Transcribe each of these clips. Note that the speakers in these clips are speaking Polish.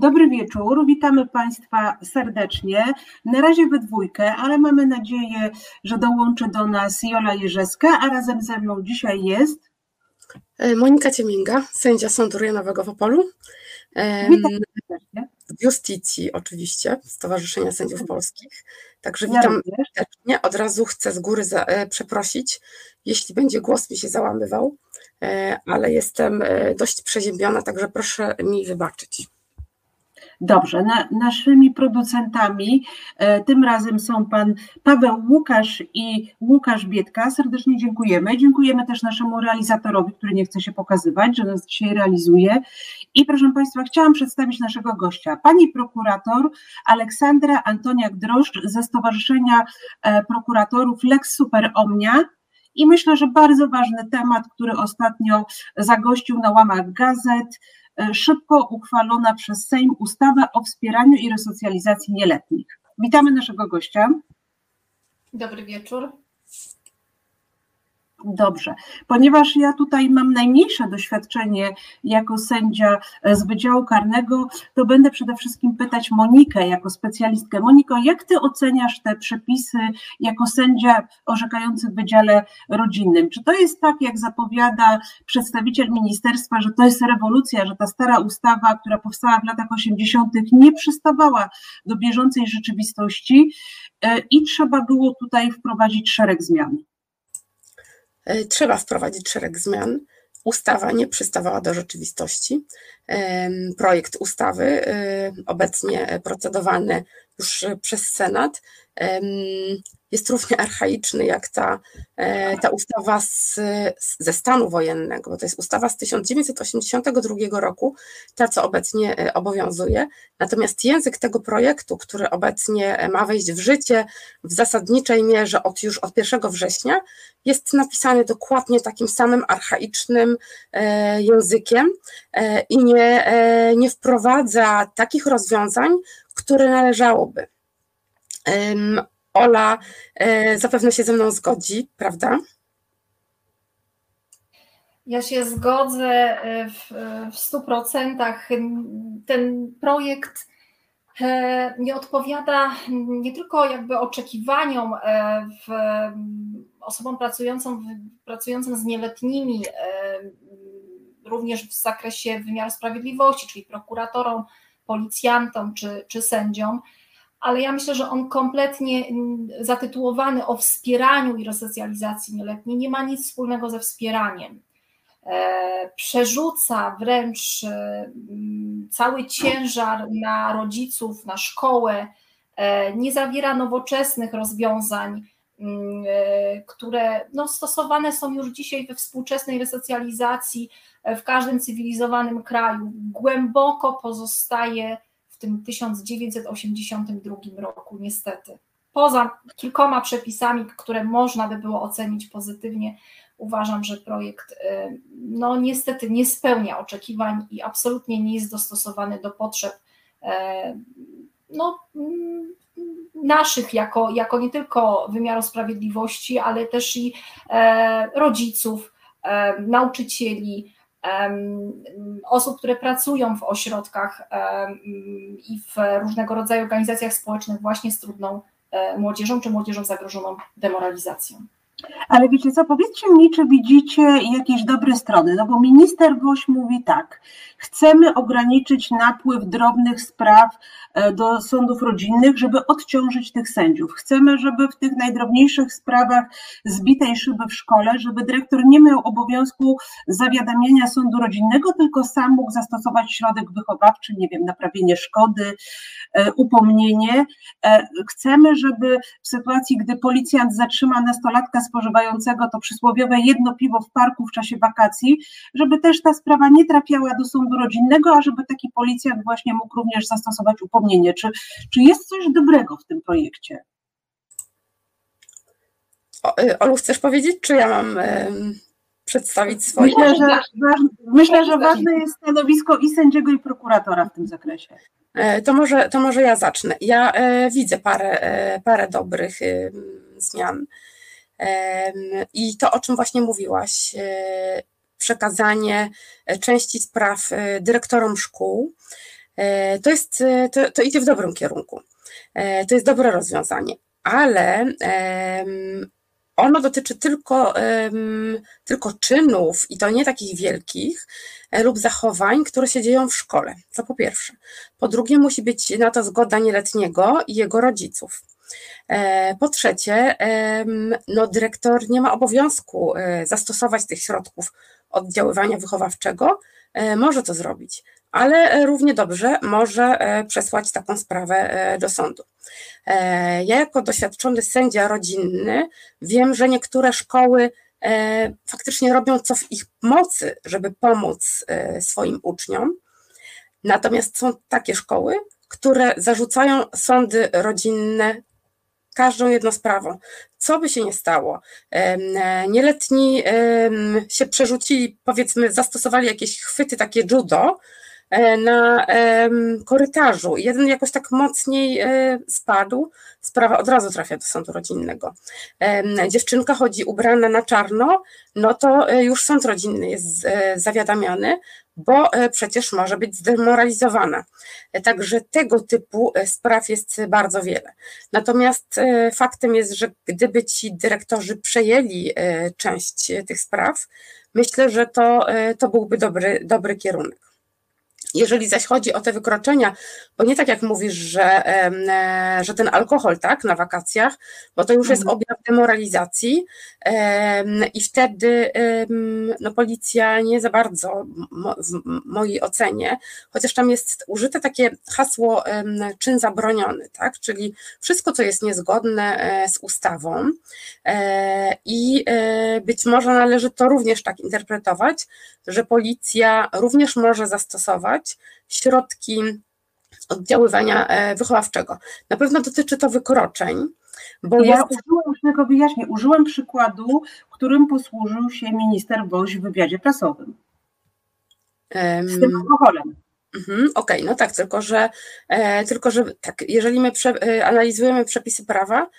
Dobry wieczór, witamy Państwa serdecznie. Na razie we dwójkę, ale mamy nadzieję, że dołączy do nas Jola Jerzeska, a razem ze mną dzisiaj jest e, Monika Cieminga, sędzia Sądu Rejonowego w Opolu. Witam serdecznie. W Justicji oczywiście, Stowarzyszenia Sędziów Polskich. Także witam serdecznie. Od razu chcę z góry za, e, przeprosić, jeśli będzie głos mi się załamywał, e, ale jestem dość przeziębiona, także proszę mi wybaczyć. Dobrze, na, naszymi producentami e, tym razem są pan Paweł Łukasz i Łukasz Bietka. Serdecznie dziękujemy. Dziękujemy też naszemu realizatorowi, który nie chce się pokazywać, że nas dzisiaj realizuje. I proszę Państwa, chciałam przedstawić naszego gościa. Pani prokurator Aleksandra Antoniak-Droszcz ze Stowarzyszenia e, Prokuratorów Lex Super Omnia. I myślę, że bardzo ważny temat, który ostatnio zagościł na łamach gazet, szybko uchwalona przez Sejm ustawa o wspieraniu i resocjalizacji nieletnich. Witamy naszego gościa. Dobry wieczór. Dobrze, ponieważ ja tutaj mam najmniejsze doświadczenie jako sędzia z Wydziału Karnego, to będę przede wszystkim pytać Monikę jako specjalistkę. Moniko, jak ty oceniasz te przepisy jako sędzia orzekający w Wydziale Rodzinnym? Czy to jest tak, jak zapowiada przedstawiciel ministerstwa, że to jest rewolucja, że ta stara ustawa, która powstała w latach 80., nie przystawała do bieżącej rzeczywistości e, i trzeba było tutaj wprowadzić szereg zmian? E, trzeba wprowadzić szereg zmian. Ustawa nie przystawała do rzeczywistości. Projekt ustawy, e, obecnie procedowany już przez Senat, jest równie archaiczny jak ta, e, ta ustawa z, ze stanu wojennego, bo to jest ustawa z 1982 roku, ta co obecnie e, obowiązuje. Natomiast język tego projektu, który obecnie ma wejść w życie w zasadniczej mierze od już od 1 września, jest napisany dokładnie takim samym archaicznym e, językiem i nie, nie wprowadza takich rozwiązań, które należałoby. Ola e, zapewne się ze mną zgodzi, prawda? Ja się zgodzę e, w, w 100%. Ten projekt e, nie odpowiada nie tylko jakby oczekiwaniom w, osobom pracującym, pracującym z nieletnimi, również w zakresie wymiaru sprawiedliwości, czyli prokuratorom, policjantom czy, czy sędziom, ale ja myślę, że on kompletnie mm, zatytułowany o wspieraniu i resocjalizacji nieletniej nie ma nic wspólnego ze wspieraniem. E, przerzuca wręcz e, mm, cały ciężar na rodziców, na szkołę, e, nie zawiera nowoczesnych rozwiązań, mm, które no, stosowane są już dzisiaj we współczesnej resocjalizacji w każdym cywilizowanym kraju. Głęboko pozostaje w tym 1982 roku, niestety. Poza kilkoma przepisami, które można by było ocenić pozytywnie, uważam, że projekt y, no niestety nie spełnia oczekiwań i absolutnie nie jest dostosowany do potrzeb y, no, mm, naszych jako, jako nie tylko wymiaru sprawiedliwości, ale też i e, rodziców, nauczycieli, osób, które pracują w ośrodkach i w różnego rodzaju organizacjach społecznych właśnie z trudną e, młodzieżą czy młodzieżą zagrożoną demoralizacją. Ale wiecie co, powiedzcie mi, czy widzicie jakieś dobre strony, no bo minister Woś mówi tak, chcemy ograniczyć napływ drobnych spraw e, do sądów rodzinnych, żeby odciążyć tych sędziów. Chcemy, żeby w tych najdrobniejszych sprawach zbitej szyby w szkole, żeby dyrektor nie miał obowiązku zawiadamiania sądu rodzinnego, tylko sam mógł zastosować środek wychowawczy, nie wiem, naprawienie szkody, e, upomnienie. E, chcemy, żeby w sytuacji, gdy policjant zatrzyma nastolatka spożywającego to przysłowiowe jedno piwo w parku w czasie wakacji, żeby też ta sprawa nie trafiała do sądu rodzinnego, a żeby taki policjant właśnie mógł również zastosować upomnienie. Czy, czy jest coś dobrego w tym projekcie? O, y, Olu, chcesz powiedzieć, czy ja mam przedstawić swoje? Myślę, że, myślę, że ważne jest stanowisko i sędziego, i prokuratora w tym zakresie. E, to może, to może ja zacznę. Ja e, widzę parę, e, parę dobrych zmian. I to, o czym właśnie mówiłaś, przekazanie części spraw dyrektorom szkół, to, jest, to, to idzie w dobrym kierunku. To jest dobre rozwiązanie, ale ono dotyczy tylko, tylko czynów i to nie takich wielkich e, lub zachowań, które się dzieją w szkole. To po pierwsze. Po drugie, musi być na to zgoda nieletniego i jego rodziców. E, po trzecie, no, dyrektor nie ma obowiązku e, zastosować tych środków oddziaływania wychowawczego, może to zrobić, ale równie dobrze może przesłać taką sprawę do sądu. E, ja jako doświadczony sędzia rodzinny wiem, że niektóre szkoły e, faktycznie robią co w ich mocy, żeby pomóc e, swoim uczniom. Natomiast są takie szkoły, które zarzucają sądy rodzinne każdą jedną sprawą. Co by się nie stało? Nieletni się przerzucili, powiedzmy, zastosowali jakieś chwyty takie judo, E, na korytarzu. Jeden jakoś tak mocniej e, spadł, sprawa od razu trafia do sądu rodzinnego. Dziewczynka chodzi ubrana na czarno, no to e, już sąd rodzinny jest zawiadamiany, bo przecież może być zdemoralizowana. Także tego typu spraw jest bardzo wiele. Natomiast faktem jest, że gdyby ci dyrektorzy przejęli część tych spraw, myślę, że to, to byłby dobry, dobry kierunek. Jeżeli zaś chodzi o te wykroczenia, bo nie tak jak mówisz, że, e, że ten alkohol, tak, na wakacjach, bo to już jest mhm. objaw demoralizacji i wtedy no, policja nie za bardzo w mojej ocenie, chociaż tam jest użyte takie hasło czyn zabroniony, tak, czyli wszystko, co jest niezgodne e, z ustawą e, i być może należy to również tak interpretować, że policja również może zastosować środki oddziaływania e, wychowawczego. Na pewno dotyczy to wykroczeń, bo ja jest... użyłam, tylko wyjaśnię, użyłam przykładu, którym posłużył się minister Woś w wywiadzie prasowym. Z tym alkoholem. Mhm, Okej, okay, no tak, tylko że, e, tylko że tak, jeżeli my prze, e, analizujemy przepisy prawa,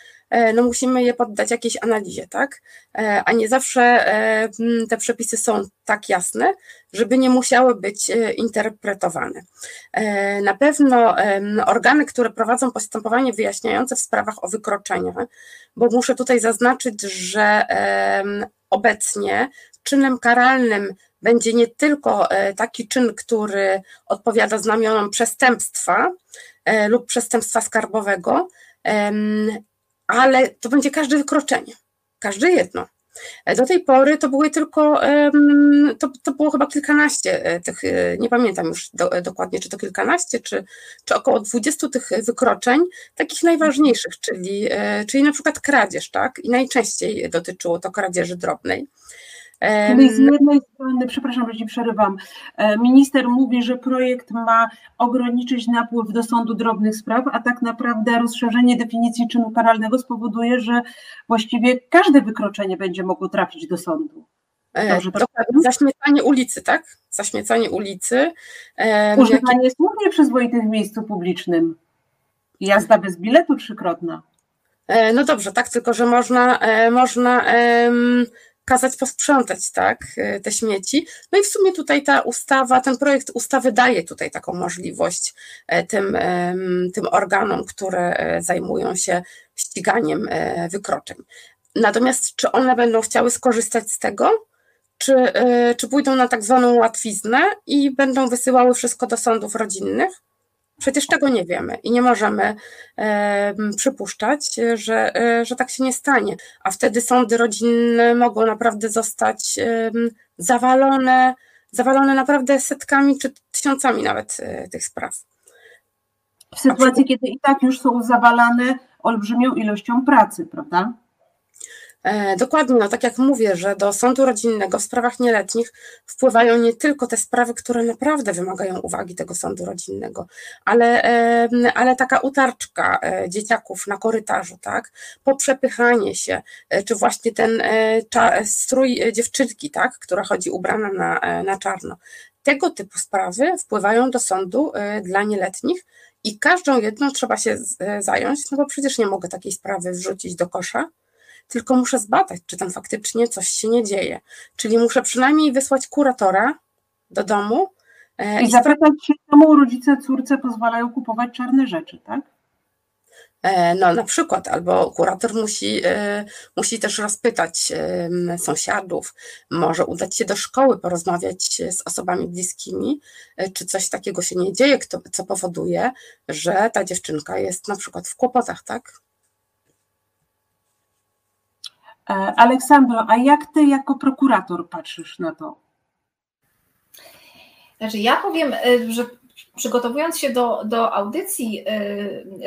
no musimy je poddać jakiejś analizie, tak? E, a nie zawsze e, te przepisy są tak jasne, żeby nie musiały być e, interpretowane. Na pewno organy, które prowadzą postępowanie wyjaśniające w sprawach o wykroczenia, bo muszę tutaj zaznaczyć, że obecnie czynem karalnym będzie nie tylko e, taki czyn, który odpowiada znamionom przestępstwa e, lub przestępstwa skarbowego, ale to będzie każde wykroczenie, każde jedno. E, do tej pory to były tylko, to, to było chyba kilkanaście tych, nie pamiętam już do, dokładnie, czy to kilkanaście, czy, czy około dwudziestu tych wykroczeń, takich najważniejszych, czyli, czyli na przykład kradzież, tak? I najczęściej dotyczyło to kradzieży drobnej. Czyli z jednej strony, przepraszam, że ci przerywam, e, minister mówi, że projekt ma ograniczyć napływ do sądu drobnych spraw, a tak naprawdę rozszerzenie definicji czynu karalnego spowoduje, że właściwie każde wykroczenie będzie mogło trafić do sądu. E, Dobrze, zaśmiecanie ulicy, tak? Zaśmiecanie ulicy. Używanie jak... słów nieprzyzwoitych w miejscu publicznym. Jazda bez biletu trzykrotna. E, no dobrze, tak, tylko że można, można kazać posprzątać tak, e, te śmieci. No i w sumie tutaj ta ustawa, ten projekt ustawy daje tutaj taką możliwość e, tym, tym organom, które e, zajmują się ściganiem wykroczeń. Natomiast czy one będą chciały skorzystać z tego, czy, czy pójdą na tak zwaną łatwiznę i będą wysyłały wszystko do sądów rodzinnych? Przecież tego nie wiemy i nie możemy e, przypuszczać, że, e, że tak się nie stanie. A wtedy sądy rodzinne mogą naprawdę zostać e, zawalone, zawalone naprawdę setkami czy tysiącami nawet e, tych spraw. W sytuacji, kiedy i tak już są zawalane olbrzymią ilością pracy, prawda? E, dokładnie, no tak jak mówię, że do sądu rodzinnego w sprawach nieletnich wpływają nie tylko te sprawy, które naprawdę wymagają uwagi tego sądu rodzinnego, ale, ale taka utarczka e, dzieciaków na korytarzu, tak, poprzepychanie się, e, czy właśnie ten strój dziewczynki, tak, która chodzi ubrana na, na czarno. Tego typu sprawy wpływają do sądu dla nieletnich i każdą jedną trzeba się zająć, no bo przecież nie mogę takiej sprawy wrzucić do kosza, tylko muszę zbadać, czy tam faktycznie coś się nie dzieje. Czyli muszę przynajmniej wysłać kuratora do domu, I zapytać się, czemu rodzice córce pozwalają kupować czarne rzeczy, tak? E, no, na przykład, albo kurator musi, e, musi też rozpytać sąsiadów, może udać się do szkoły, porozmawiać z osobami bliskimi, e, czy coś takiego się nie dzieje, co powoduje, że ta dziewczynka jest na przykład w kłopotach, tak? Aleksandro, a jak ty jako prokurator patrzysz na to? Znaczy, ja powiem, że przygotowując się do, do audycji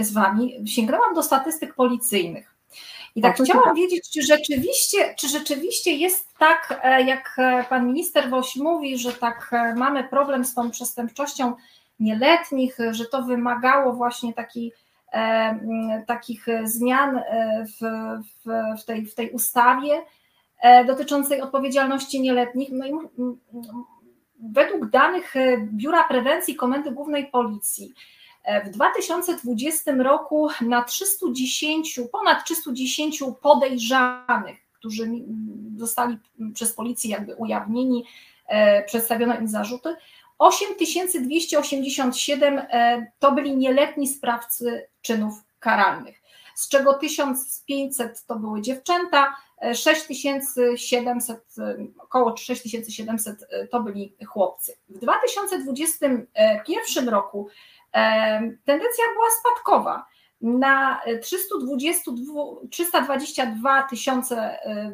y, z Wami, sięgnęłam do statystyk policyjnych. I tak chciałam tak. wiedzieć, czy rzeczywiście, czy rzeczywiście jest tak, e, jak e, pan minister Woś mówi, że tak e, mamy problem z tą przestępczością nieletnich, że to wymagało właśnie taki, takich zmian w, w, w, tej, w tej ustawie dotyczącej odpowiedzialności nieletnich. No i według danych e, Biura Prewencji Komendy Głównej Policji e, w 2020 roku na 310, ponad 310 podejrzanych, którzy zostali przez policję jakby ujawnieni, e, przedstawiono im zarzuty, 8287 to byli nieletni sprawcy czynów karalnych, z czego 1500 to były dziewczęta, 6700, około 6700 e, to byli chłopcy. W 2021 roku e, tendencja była spadkowa. Na 322, 322 tysiące e,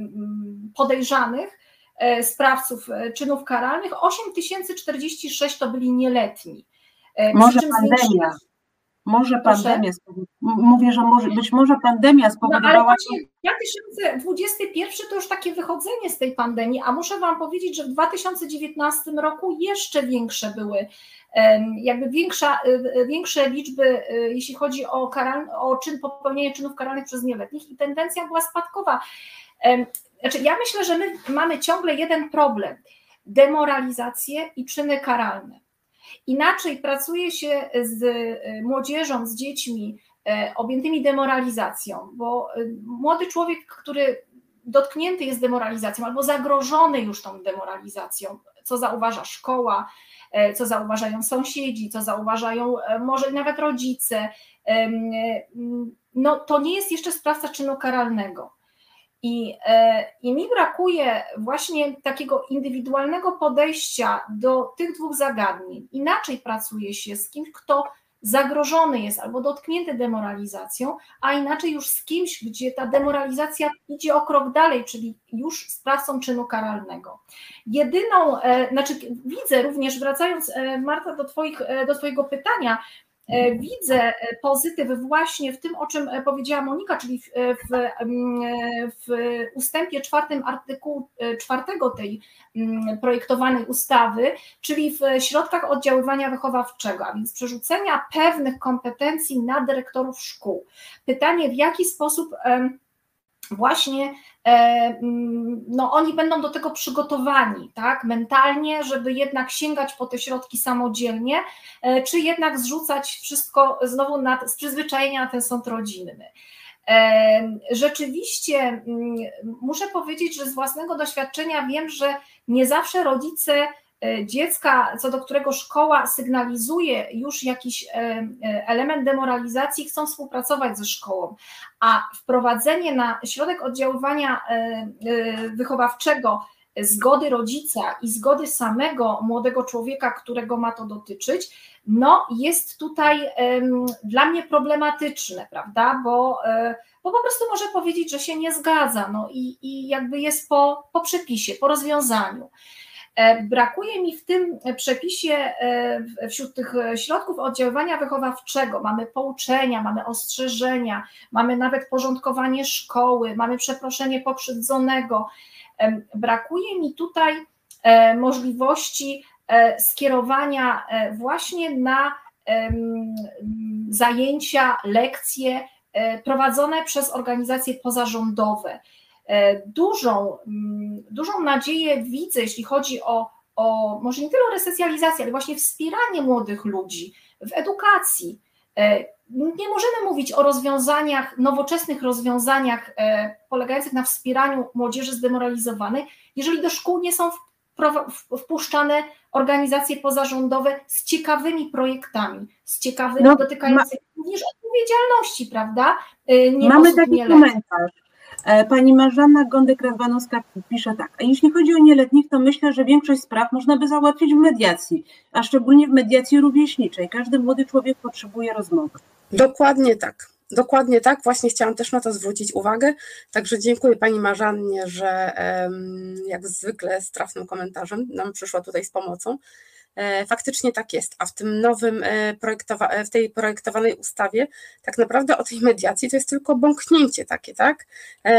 podejrzanych sprawców czynów karalnych, 8046 to byli nieletni. Może pandemia. Może pandemia, mówię, że może, być może pandemia spowodowała... No, ale właśnie 2021 to już takie wychodzenie z tej pandemii, a muszę Wam powiedzieć, że w 2019 roku jeszcze większe były, jakby większa, e, większe liczby, e, jeśli chodzi o, karal, o czyn popełnienia czynów karalnych przez nieletnich i tendencja była spadkowa. Znaczy, ja myślę, że my mamy ciągle jeden problem, demoralizację i czyny karalne. Inaczej pracuje się z e, młodzieżą, z dziećmi e, objętymi demoralizacją, bo e, młody człowiek, który dotknięty jest demoralizacją albo zagrożony już tą demoralizacją, co zauważa szkoła, co zauważają sąsiedzi, co zauważają może nawet rodzice, no to nie jest jeszcze sprawca czynu karalnego. I, e, I mi brakuje właśnie takiego indywidualnego podejścia do tych dwóch zagadnień. Inaczej pracuje się z kimś, kto zagrożony jest albo dotknięty demoralizacją, a inaczej już z kimś, gdzie ta demoralizacja idzie o krok dalej, czyli już sprawcą czynu karalnego. Jedyną, e, znaczy widzę również, wracając e, Marta do, twoich, do Twojego pytania, widzę e, pozytyw właśnie w tym, o czym e, powiedziała Monika, czyli w, w, w ustępie czwartym artykułu czwartego tej projektowanej ustawy, czyli w środkach oddziaływania wychowawczego, a więc przerzucenia pewnych kompetencji na dyrektorów szkół. Pytanie, w jaki sposób właśnie e, mm, no, oni będą do tego przygotowani, tak, mentalnie, żeby jednak sięgać po te środki samodzielnie, e, czy jednak zrzucać wszystko znowu na, z przyzwyczajenia na ten sąd rodzinny. E, rzeczywiście mm, muszę powiedzieć, że z własnego doświadczenia wiem, że nie zawsze rodzice dziecka, co do którego szkoła sygnalizuje już jakiś e, e, element demoralizacji, chcą współpracować ze szkołą, a wprowadzenie na środek oddziaływania wychowawczego zgody rodzica i zgody samego młodego człowieka, którego ma to dotyczyć, no jest tutaj dla mnie problematyczne, prawda? Bo, bo po prostu może powiedzieć, że się nie zgadza, no i, i jakby jest po, po przepisie, po rozwiązaniu. E, brakuje mi w tym przepisie, e, wśród tych środków oddziaływania wychowawczego, mamy pouczenia, mamy ostrzeżenia, mamy nawet porządkowanie szkoły, mamy przeproszenie pokrzywdzonego. E, brakuje mi tutaj możliwości skierowania właśnie na zajęcia, lekcje prowadzone przez organizacje pozarządowe. E, dużą, mm, dużą nadzieję widzę, jeśli chodzi o, o może nie tyle o resocjalizację, ale właśnie wspieranie młodych ludzi w edukacji. E, nie możemy mówić o rozwiązaniach, nowoczesnych rozwiązaniach e, polegających na wspieraniu młodzieży zdemoralizowanej, jeżeli do szkół nie są wpuszczane organizacje pozarządowe z ciekawymi projektami, z ciekawymi, no, dotykającymi ma... również odpowiedzialności, prawda? Nie Mamy taki komentarz. E, pani Marzanna Gondek-Radwanowska pisze tak, a jeśli chodzi o nieletnich, to myślę, że większość spraw można by załatwić w mediacji, a szczególnie w mediacji rówieśniczej. Każdy młody człowiek potrzebuje rozmowy. Dokładnie tak. Dokładnie tak, właśnie chciałam też na to zwrócić uwagę. Także dziękuję Pani Marzannie, że jak zwykle z trafnym komentarzem nam przyszła tutaj z pomocą. E, faktycznie tak jest, a w tym nowym e, projektowa- e, w tej projektowanej ustawie tak naprawdę o tej mediacji to jest tylko bąknięcie takie, tak?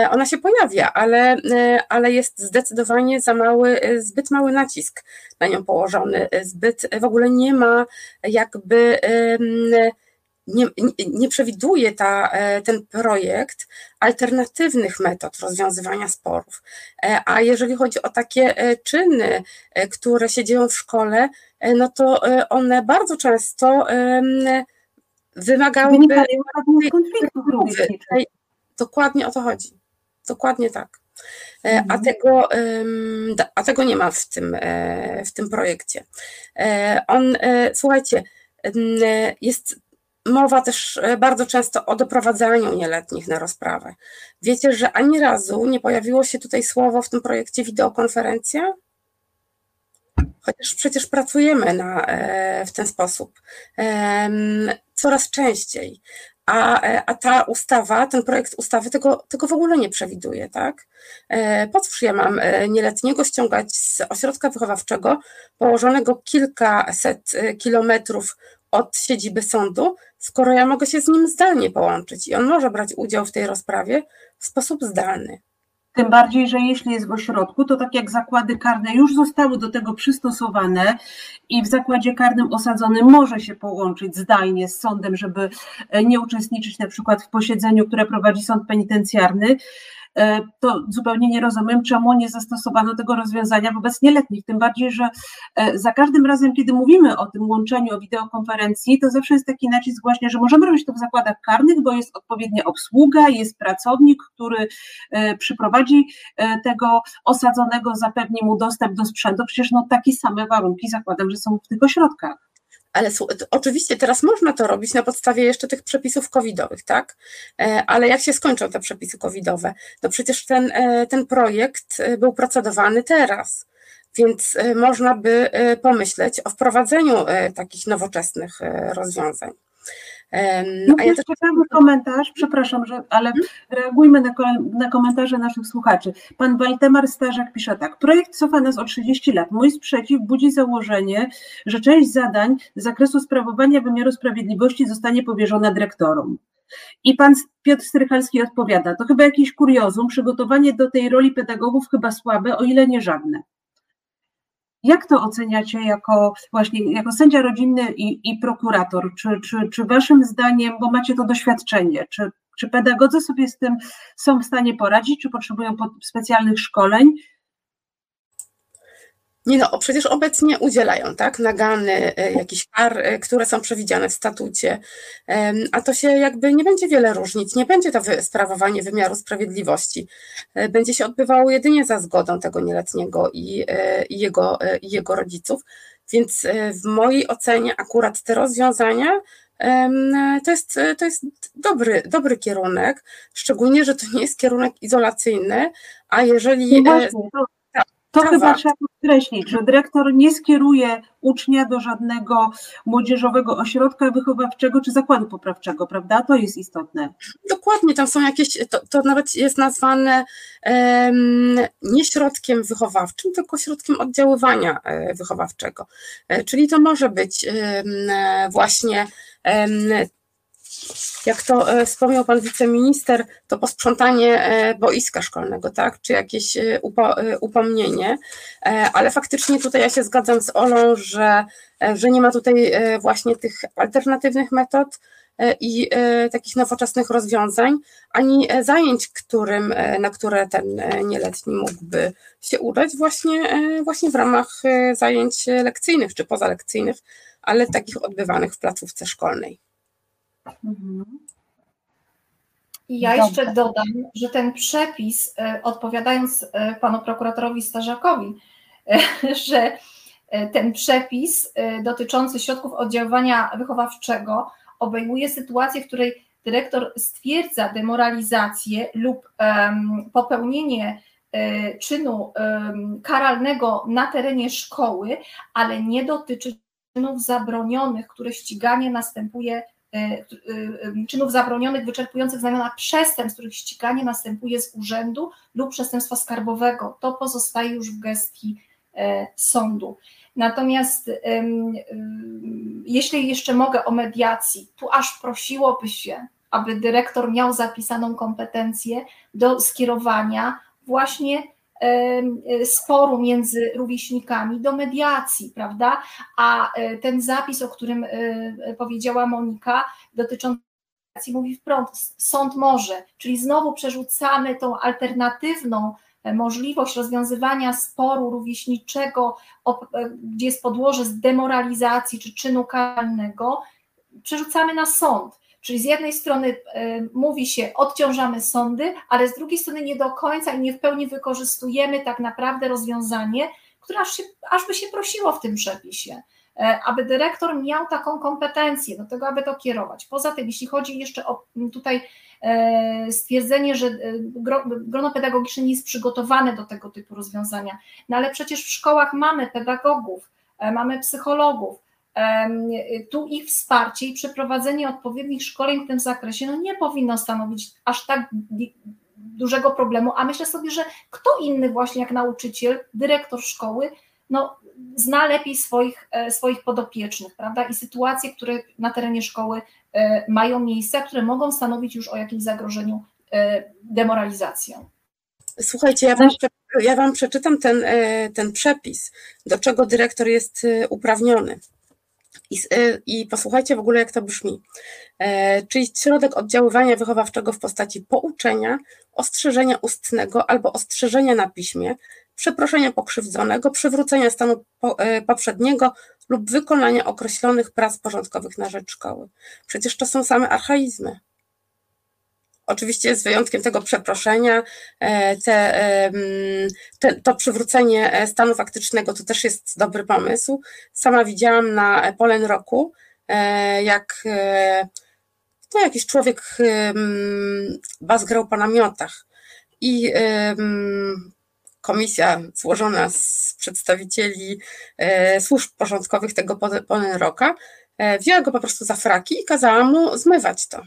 Ona się pojawia, ale, ale jest zdecydowanie za mały, zbyt mały nacisk na nią położony, zbyt w ogóle nie ma jakby nie, nie przewiduje ta, e, ten projekt alternatywnych metod rozwiązywania sporów. E, a jeżeli chodzi o takie e, czyny, które się dzieją w szkole, no to one bardzo często wymagałyby Dokładnie o to chodzi. Dokładnie tak. A mhm. tego, a tego nie ma w tym, w tym projekcie. On, słuchajcie, jest mowa też e, bardzo często o doprowadzaniu nieletnich na rozprawę. Wiecie, że ani razu nie pojawiło się tutaj słowo w tym projekcie wideokonferencja? Chociaż przecież pracujemy na, e, w ten sposób coraz częściej. A, e, a ta ustawa, ten projekt ustawy tego, tego w ogóle nie przewiduje, tak? Po cóż ja mam nieletniego ściągać z ośrodka wychowawczego położonego kilkaset kilometrów od siedziby sądu, skoro ja mogę się z nim zdalnie połączyć i on może brać udział w tej rozprawie w sposób zdalny. Tym bardziej, że jeśli jest w ośrodku, to tak jak zakłady karne już zostały do tego przystosowane i w zakładzie karnym osadzony może się połączyć zdalnie z sądem, żeby nie uczestniczyć na przykład w posiedzeniu, które prowadzi sąd penitencjarny, E, to zupełnie nie rozumiem, czemu nie zastosowano tego rozwiązania wobec nieletnich. Tym bardziej, że e, za każdym razem, kiedy mówimy o tym łączeniu, o wideokonferencji, to zawsze jest taki nacisk właśnie, że możemy robić to w zakładach karnych, bo jest odpowiednia obsługa, jest pracownik, który e, przyprowadzi tego osadzonego, zapewni mu dostęp do sprzętu. Przecież no, takie same warunki zakładam, że są w tych ośrodkach. Ale oczywiście teraz można to robić na podstawie jeszcze tych przepisów covidowych, tak? E, ale jak się skończą te przepisy covidowe? No przecież ten, e, ten projekt e, był procedowany teraz, więc można by pomyśleć o wprowadzeniu takich nowoczesnych rozwiązań. No a ja też... ciekawy komentarz, przepraszam, że, ale hmm? reagujmy na, na, komentarze naszych słuchaczy. Pan Waldemar Starzak pisze tak. Projekt cofa nas o 30 lat. Mój sprzeciw budzi założenie, że część zadań z zakresu sprawowania wymiaru sprawiedliwości zostanie powierzona dyrektorom. I pan Piotr Strychalski odpowiada, to chyba jakiś kuriozum, przygotowanie do tej roli pedagogów chyba słabe, o ile nie żadne. Jak to oceniacie jako właśnie jako sędzia rodzinny i, i prokurator? Czy, czy, czy waszym zdaniem, bo macie to doświadczenie, czy, czy pedagodzy sobie z tym są w stanie poradzić, czy potrzebują specjalnych szkoleń? Nie no, przecież obecnie udzielają, tak, nagany, e, jakichś kar, e, które są przewidziane w statucie, a to się jakby nie będzie wiele różnić, nie będzie to sprawowanie wymiaru sprawiedliwości, e, będzie się odbywało jedynie za zgodą tego nieletniego i, i, jego, i jego rodziców, więc w mojej ocenie akurat te rozwiązania to jest, to jest dobry, dobry kierunek, szczególnie, że to nie jest kierunek izolacyjny, a jeżeli... No właśnie, to to chyba trzeba podkreślić, że dyrektor nie skieruje ucznia do żadnego młodzieżowego ośrodka wychowawczego czy zakładu poprawczego, prawda? To jest istotne. Dokładnie, tam są jakieś, to, to nawet jest nazwane um, nie środkiem wychowawczym, tylko środkiem oddziaływania e, wychowawczego. E, czyli to może być um, właśnie um, jak to e, wspomniał pan wiceminister, to posprzątanie e, boiska szkolnego, tak, czy jakieś e, upomnienie, ale faktycznie tutaj ja się zgadzam z Olą, że, że nie ma tutaj właśnie tych alternatywnych metod i takich nowoczesnych rozwiązań, ani zajęć, którym, na które ten nieletni mógłby się udać właśnie, właśnie w ramach zajęć lekcyjnych czy pozalekcyjnych, ale takich odbywanych w placówce szkolnej. Mhm. I ja jeszcze dodam, że ten przepis, e, odpowiadając e, panu prokuratorowi Starzakowi, że ten przepis dotyczący środków oddziaływania wychowawczego obejmuje sytuację, w której dyrektor stwierdza demoralizację lub popełnienie czynu karalnego na terenie szkoły, ale nie dotyczy czynów zabronionych, które ściganie następuje czynów zabronionych wyczerpujących znamiona przestępstw, których ściganie następuje z urzędu lub przestępstwa skarbowego. To pozostaje już w gestii sądu. Natomiast jeśli jeszcze mogę o mediacji, tu aż prosiłoby się, aby dyrektor miał zapisaną kompetencję do skierowania właśnie sporu między rówieśnikami do mediacji, prawda? A e, ten zapis, o którym e, powiedziała Monika, dotyczący mówi wprost, sąd może, czyli znowu przerzucamy tą alternatywną e, możliwość rozwiązywania sporu rówieśniczego, gdzie jest podłoże z demoralizacji czy czynu karalnego, przerzucamy na sąd. Czyli z jednej strony e, mówi się, odciążamy sądy, ale z drugiej strony nie do końca i nie w pełni wykorzystujemy tak naprawdę rozwiązanie, które aż, się, aż by się prosiło w tym przepisie e, aby dyrektor miał taką kompetencję do tego, aby to kierować. Poza tym, jeśli chodzi jeszcze o tutaj e, stwierdzenie, że grono pedagogiczne nie jest przygotowane do tego typu rozwiązania, no ale przecież w szkołach mamy pedagogów, mamy psychologów, tu ich wsparcie i przeprowadzenie odpowiednich szkoleń w tym zakresie no nie powinno stanowić aż tak dużego problemu, a myślę sobie, że kto inny właśnie jak nauczyciel, dyrektor szkoły, no, zna lepiej swoich, e, swoich podopiecznych, prawda, i sytuacje, które na terenie szkoły e, mają miejsce, które mogą stanowić już o jakimś zagrożeniu e, demoralizacją. Słuchajcie, ja wam, ja wam przeczytam ten, ten przepis, do czego dyrektor jest uprawniony. I, y, I, posłuchajcie w ogóle, jak to brzmi. E, czyli środek oddziaływania wychowawczego w postaci pouczenia, ostrzeżenia ustnego albo ostrzeżenia na piśmie, przeproszenia pokrzywdzonego, przywrócenia stanu po, e, poprzedniego lub wykonania określonych prac porządkowych na rzecz szkoły. Przecież to są same archaizmy. Oczywiście z wyjątkiem tego przeproszenia, e, te, te, to przywrócenie e, stanu faktycznego to też jest dobry pomysł. Sama widziałam na Polen Roku, e, jak no, jakiś człowiek bazgrał po namiotach i komisja złożona z przedstawicieli służb porządkowych tego Polen Roka wzięła go po prostu za fraki i kazała mu zmywać to.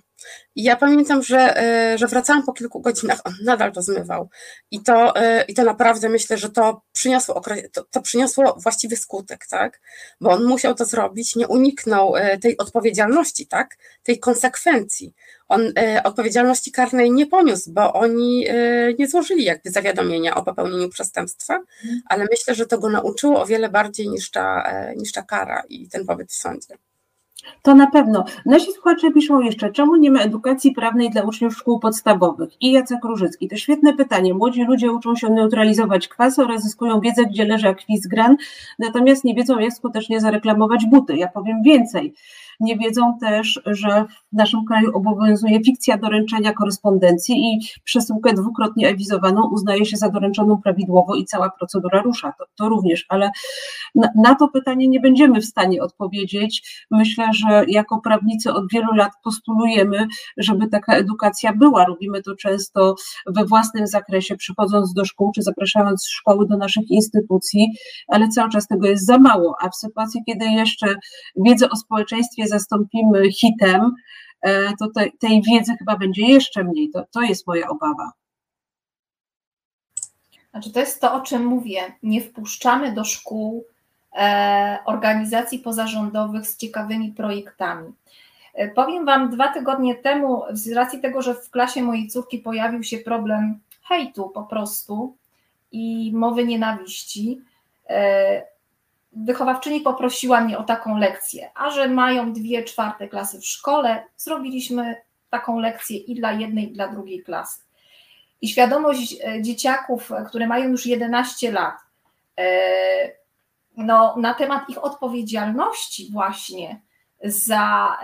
Ja pamiętam, że, e, że wracałam po kilku godzinach, on nadal to zmywał. I to, e, i to naprawdę myślę, że to przyniosło, to, to przyniosło właściwy skutek, tak? Bo on musiał to zrobić, nie uniknął e, tej odpowiedzialności, tak? Tej konsekwencji. On odpowiedzialności karnej nie poniósł, bo oni nie złożyli jakby zawiadomienia o popełnieniu przestępstwa, ale myślę, że to go nauczyło o wiele bardziej niż ta, niż ta kara i ten pobyt w sądzie. To na pewno. Nasi słuchacze piszą jeszcze, czemu nie ma edukacji prawnej dla uczniów szkół podstawowych? I Jacek Różycki, to świetne pytanie. Młodzi ludzie uczą się neutralizować kwas oraz zyskują wiedzę, gdzie leży akwizgran, natomiast nie wiedzą, jak skutecznie zareklamować buty. Ja powiem więcej nie wiedzą też, że w naszym kraju obowiązuje fikcja doręczenia korespondencji i przesyłkę dwukrotnie awizowaną uznaje się za doręczoną prawidłowo i cała procedura rusza. To, to również, ale na, na to pytanie nie będziemy w stanie odpowiedzieć. Myślę, że jako prawnicy od wielu lat postulujemy, żeby taka edukacja była. Robimy to często we własnym zakresie, przychodząc do szkół czy zapraszając szkoły do naszych instytucji, ale cały czas tego jest za mało. A w sytuacji, kiedy jeszcze wiedzę o społeczeństwie zastąpimy hitem, e, to te, tej wiedzy chyba będzie jeszcze mniej. To, to jest moja obawa. Znaczy, to jest to, o czym mówię. Nie wpuszczamy do szkół e, organizacji pozarządowych z ciekawymi projektami. E, powiem Wam, dwa tygodnie temu, z racji tego, że w klasie mojej córki pojawił się problem hejtu po prostu i mowy nienawiści, wychowawczyni poprosiła mnie o taką lekcję, a że mają dwie czwarte klasy w szkole, zrobiliśmy taką lekcję i dla jednej, i dla drugiej klasy. I świadomość e, dzieciaków, e, które mają już 11 lat, e, no, na temat ich odpowiedzialności właśnie za,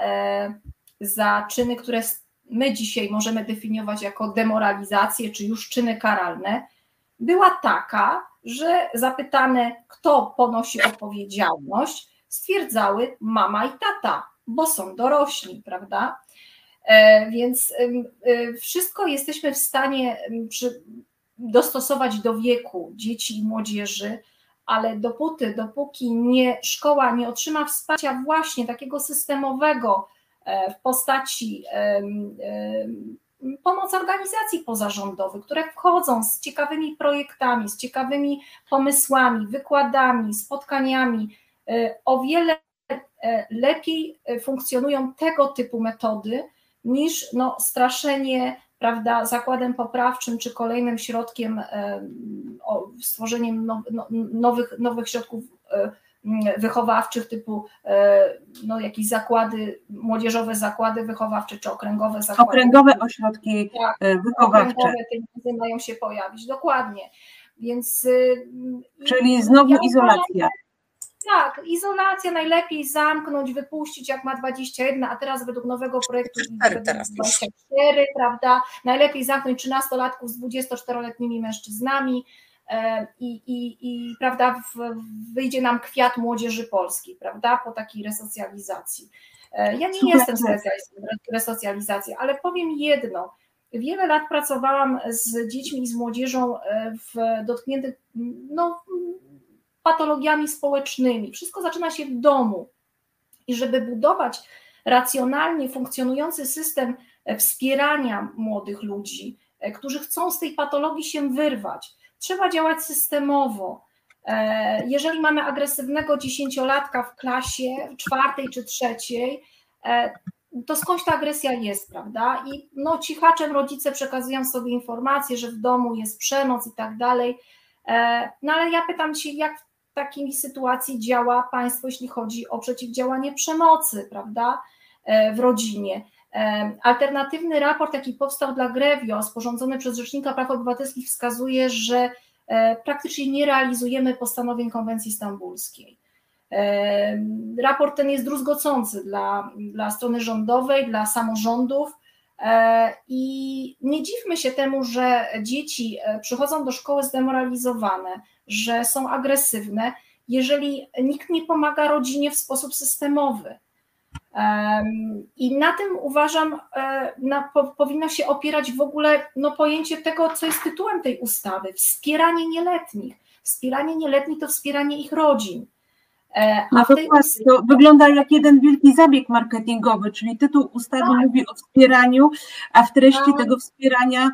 za czyny, które my dzisiaj możemy definiować jako demoralizację, czy już czyny karalne, była taka, że zapytane, kto ponosi odpowiedzialność, stwierdzały mama i tata, bo są dorośli, prawda? E, więc e, wszystko jesteśmy w stanie dostosować do wieku dzieci i młodzieży, ale dopóty, dopóki nie, szkoła nie otrzyma wsparcia właśnie takiego systemowego e, w postaci pomocy organizacji pozarządowych, które wchodzą z ciekawymi projektami, z ciekawymi pomysłami, wykładami, spotkaniami, o wiele lepiej funkcjonują tego typu metody niż no, straszenie prawda, zakładem poprawczym czy kolejnym środkiem, stworzeniem no, nowych, nowych środków wychowawczych typu e, no, jakieś zakłady, młodzieżowe zakłady wychowawcze czy okręgowe zakłady. Okręgowe ośrodki tak, e, wychowawcze. Okręgowe te mają się pojawić, dokładnie. Więc, Czyli znowu ja izolacja. Tak, izolacja najlepiej zamknąć, wypuścić jak ma 21, a teraz według nowego projektu 24, prawda? Najlepiej zamknąć 13-latków z 24-letnimi mężczyznami i, i, i prawda, wyjdzie nam kwiat młodzieży polskiej, prawda, po takiej resocjalizacji. E, ja nie jestem specjalistą resocjalizacji, ale powiem jedno. Wiele lat pracowałam z dziećmi i z młodzieżą e, w dotkniętych no, patologiami społecznymi. Wszystko zaczyna się w domu. I żeby budować racjonalnie funkcjonujący system e, wspierania młodych ludzi, e, którzy chcą z tej patologii się wyrwać, trzeba działać systemowo. E, jeżeli mamy agresywnego dziesięciolatka w klasie czwartej czy trzeciej, to skądś ta agresja jest, prawda? I no, cichaczem rodzice przekazują sobie informacje, że w domu jest przemoc i tak dalej. No ale ja pytam się, jak takiej sytuacji działa państwo, jeśli chodzi o przeciwdziałanie przemocy, prawda, e, w rodzinie. E, alternatywny raport, jaki powstał dla Grevio, sporządzony przez Rzecznika Praw Obywatelskich, wskazuje, że e, praktycznie nie realizujemy postanowień konwencji stambulskiej. Raport ten jest druzgocący dla, dla strony rządowej, dla samorządów. I nie dziwmy się temu, że dzieci przychodzą do szkoły zdemoralizowane, że są agresywne, jeżeli nikt nie pomaga rodzinie w sposób systemowy. I na tym uważam, e, na, po, powinno się opierać w ogóle no, pojęcie tego, co jest tytułem tej ustawy: wspieranie nieletnich. Wspieranie nieletnich to wspieranie ich rodzin. E, a no to, tej... to wygląda jak jeden wielki zabieg marketingowy, czyli tytuł ustawy tak. mówi o wspieraniu, a w treści tak. tego wspierania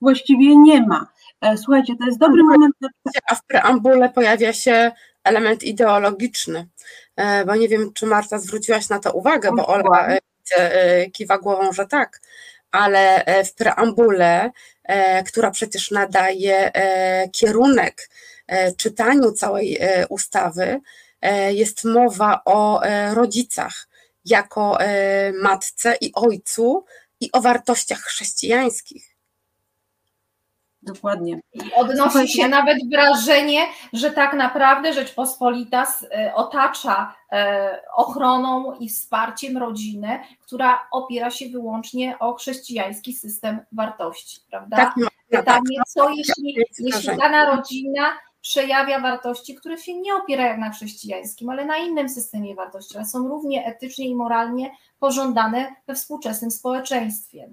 właściwie nie ma. E, słuchajcie, to jest dobry moment. Na... A w preambule pojawia się element ideologiczny, e, bo nie wiem, czy Marta zwróciłaś na to uwagę, bo Ola e, kiwa głową, że tak, ale w preambule, która przecież nadaje kierunek czytaniu całej ustawy, jest mowa o rodzicach jako matce i ojcu i o wartościach chrześcijańskich. Dokładnie. I odnosi Słuchajcie. się nawet wrażenie, że tak naprawdę Rzeczpospolita e, otacza e, ochroną i wsparciem rodzinę, która opiera się wyłącznie o chrześcijański system wartości, prawda? Tak, Pytanie, tak. co jeśli, jeśli dana rodzina przejawia wartości, które się nie opierają na chrześcijańskim, ale na innym systemie wartości, ale są równie etycznie i moralnie pożądane we współczesnym społeczeństwie.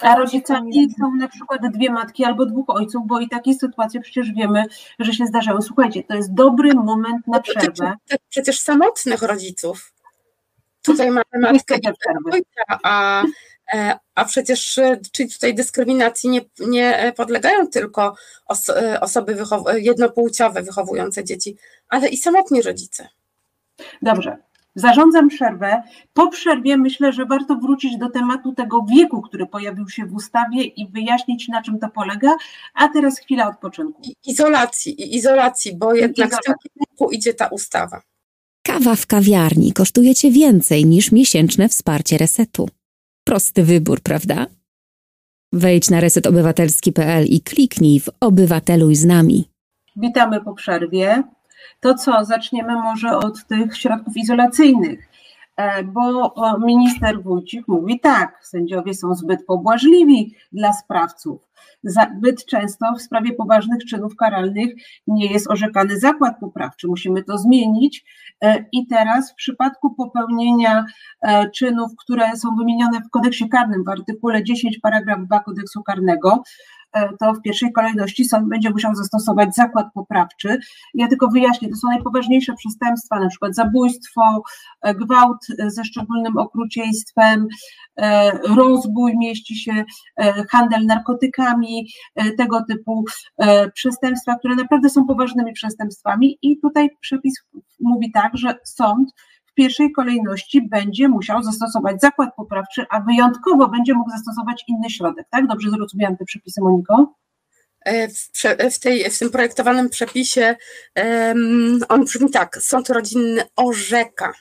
A rodzicami są na przykład dwie matki albo dwóch ojców, bo i takie sytuacje przecież wiemy, że się zdarzają. Słuchajcie, to jest dobry moment na przerwę. Przecież samotnych rodziców. Tutaj mamy matkę i ojca, a, e, a przecież czyli tutaj dyskryminacji nie, nie podlegają tylko osoby wychow- jednopłciowe wychowujące dzieci, ale i samotni rodzice. Dobrze, Zarządzam przerwę. Po przerwie myślę, że warto wrócić do tematu tego wieku, który pojawił się w ustawie i wyjaśnić, na czym to polega. A teraz chwila odpoczynku. Izolacji, izolacji, bo jednak Izolacji. w tym kierunku idzie ta ustawa. Kawa w kawiarni kosztuje Cię więcej niż miesięczne wsparcie resetu. Prosty wybór, prawda? Wejdź na resetobywatelski.pl i kliknij w Obywateluj z nami. Witamy po przerwie. To co, zaczniemy może od tych środków izolacyjnych. E, bo minister Wójcik mówi tak, sędziowie są zbyt pobłażliwi dla sprawców. Zbyt często w sprawie poważnych czynów karalnych nie jest orzekany zakład poprawczy. Musimy to zmienić. E, I teraz w przypadku popełnienia e, czynów, które są wymienione w kodeksie karnym w artykule 10 paragraf 2 kodeksu karnego, E, to w pierwszej kolejności sąd będzie musiał zastosować zakład poprawczy. Ja tylko wyjaśnię, to są najpoważniejsze przestępstwa, na przykład zabójstwo, e, gwałt ze szczególnym okrucieństwem, e, rozbój, mieści się handel narkotykami, tego typu przestępstwa, które naprawdę są poważnymi przestępstwami i tutaj przepis mówi tak, że sąd w pierwszej kolejności będzie musiał zastosować zakład poprawczy, a wyjątkowo będzie mógł zastosować inny środek. Tak? Dobrze zrozumiałam te przepisy, Moniko? E, w, w, tej, w tym projektowanym przepisie on brzmi tak: sąd rodzinny orzeka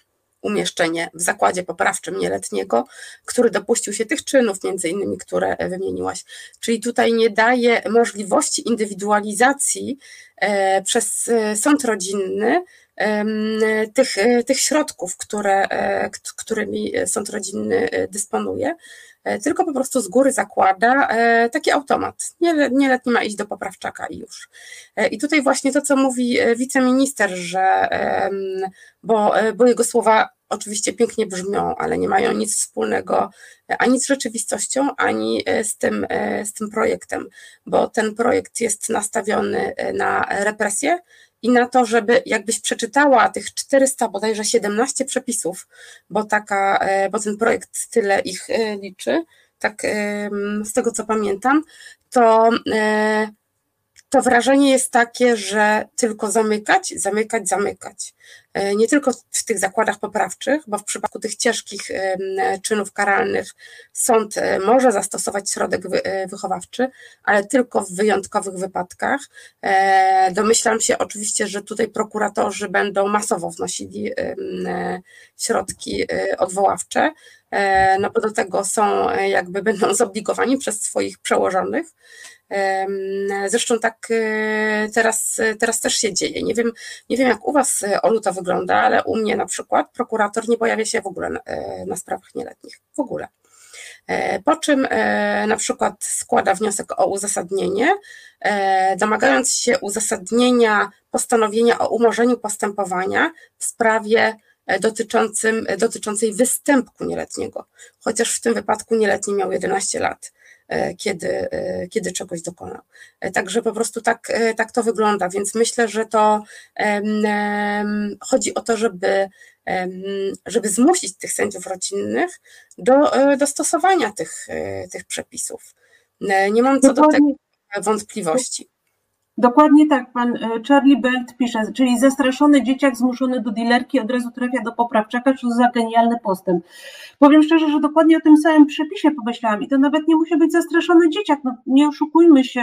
umieszczenie w zakładzie poprawczym nieletniego, który dopuścił się tych czynów, między innymi, które wymieniłaś. Czyli tutaj nie daje możliwości indywidualizacji e, przez e, sąd rodzinny tych, e, tych środków, które, e, którymi sąd rodzinny e, dysponuje, tylko po prostu z góry zakłada taki automat. Nieletni ma iść do poprawczaka i już. I tutaj właśnie to, co mówi wiceminister, że bo, bo jego słowa oczywiście pięknie brzmią, ale nie mają nic wspólnego ani z rzeczywistością, ani z tym, z tym projektem, bo ten projekt jest nastawiony na represję, i na to, żeby jakbyś przeczytała tych 400, bodajże 17 przepisów, bo, taka, e, bo ten projekt tyle ich e, liczy, tak z tego co pamiętam, to e, to wrażenie jest takie, że tylko zamykać, zamykać, zamykać. E, nie tylko w tych zakładach poprawczych, bo w przypadku tych ciężkich czynów karalnych sąd e, może zastosować środek e, wychowawczy, ale tylko w wyjątkowych wypadkach. Domyślam się oczywiście, że tutaj prokuratorzy będą masowo wnosili środki odwoławcze, no bo do tego są jakby będą zobligowani przez swoich przełożonych. Zresztą tak teraz, teraz też się dzieje. Nie wiem, nie wiem, jak u Was, Olu, to wygląda, ale u mnie na przykład prokurator nie pojawia się w ogóle na, e, na sprawach nieletnich. W ogóle. Po czym na przykład składa wniosek o uzasadnienie, domagając się uzasadnienia postanowienia o umorzeniu postępowania w sprawie dotyczącym, dotyczącej występku nieletniego, chociaż w tym wypadku nieletni miał 11 lat. E, kiedy, e, kiedy czegoś dokonał. E, także po prostu tak, tak to wygląda, więc myślę, że to chodzi o to, żeby, żeby zmusić tych sędziów rodzinnych do, do stosowania tych, tych przepisów. Nie mam co do tego wątpliwości. Dokładnie tak, pan e, Charlie Belt pisze, czyli zastraszony dzieciak zmuszony do dilerki od razu trafia do poprawczaka, co za genialny postęp. Powiem szczerze, że dokładnie o tym samym przepisie pomyślałam i to nawet nie musi być zastraszony dzieciak, no, nie oszukujmy się,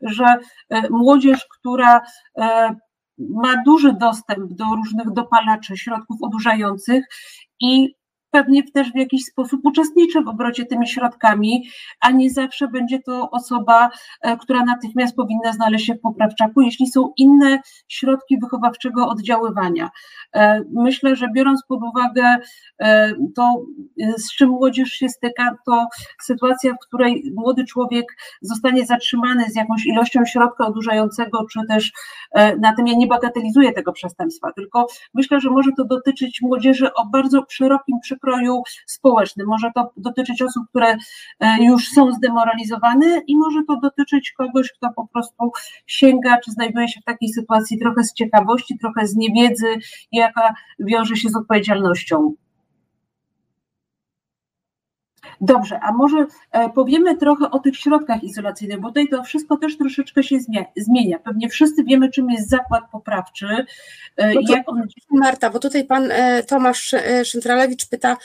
że e, młodzież, która e, ma duży dostęp do różnych dopalaczy, środków odurzających i pewnie też w jakiś sposób uczestniczy w obrocie tymi środkami, a nie zawsze będzie to osoba, e, która natychmiast powinna znaleźć się w poprawczaku, jeśli są inne środki wychowawczego oddziaływania. E, myślę, że biorąc pod uwagę e, to, z czym młodzież się styka, to sytuacja, w której młody człowiek zostanie zatrzymany z jakąś ilością środka odurzającego, czy też na tym ja nie bagatelizuję tego przestępstwa, tylko myślę, że może to dotyczyć młodzieży o bardzo szerokim przykładzie przekroju społecznym. Może to dotyczyć osób, które e, już są zdemoralizowane i może to dotyczyć kogoś, kto po prostu sięga, czy znajduje się w takiej sytuacji trochę z ciekawości, trochę z niewiedzy, jaka wiąże się z odpowiedzialnością. Dobrze, a może e, powiemy trochę o tych środkach izolacyjnych, bo tutaj to wszystko też troszeczkę się zmienia. Pewnie wszyscy wiemy, czym jest zakład poprawczy. E, no jak on... Marta, bo tutaj pan e, Tomasz Szyntralewicz pyta,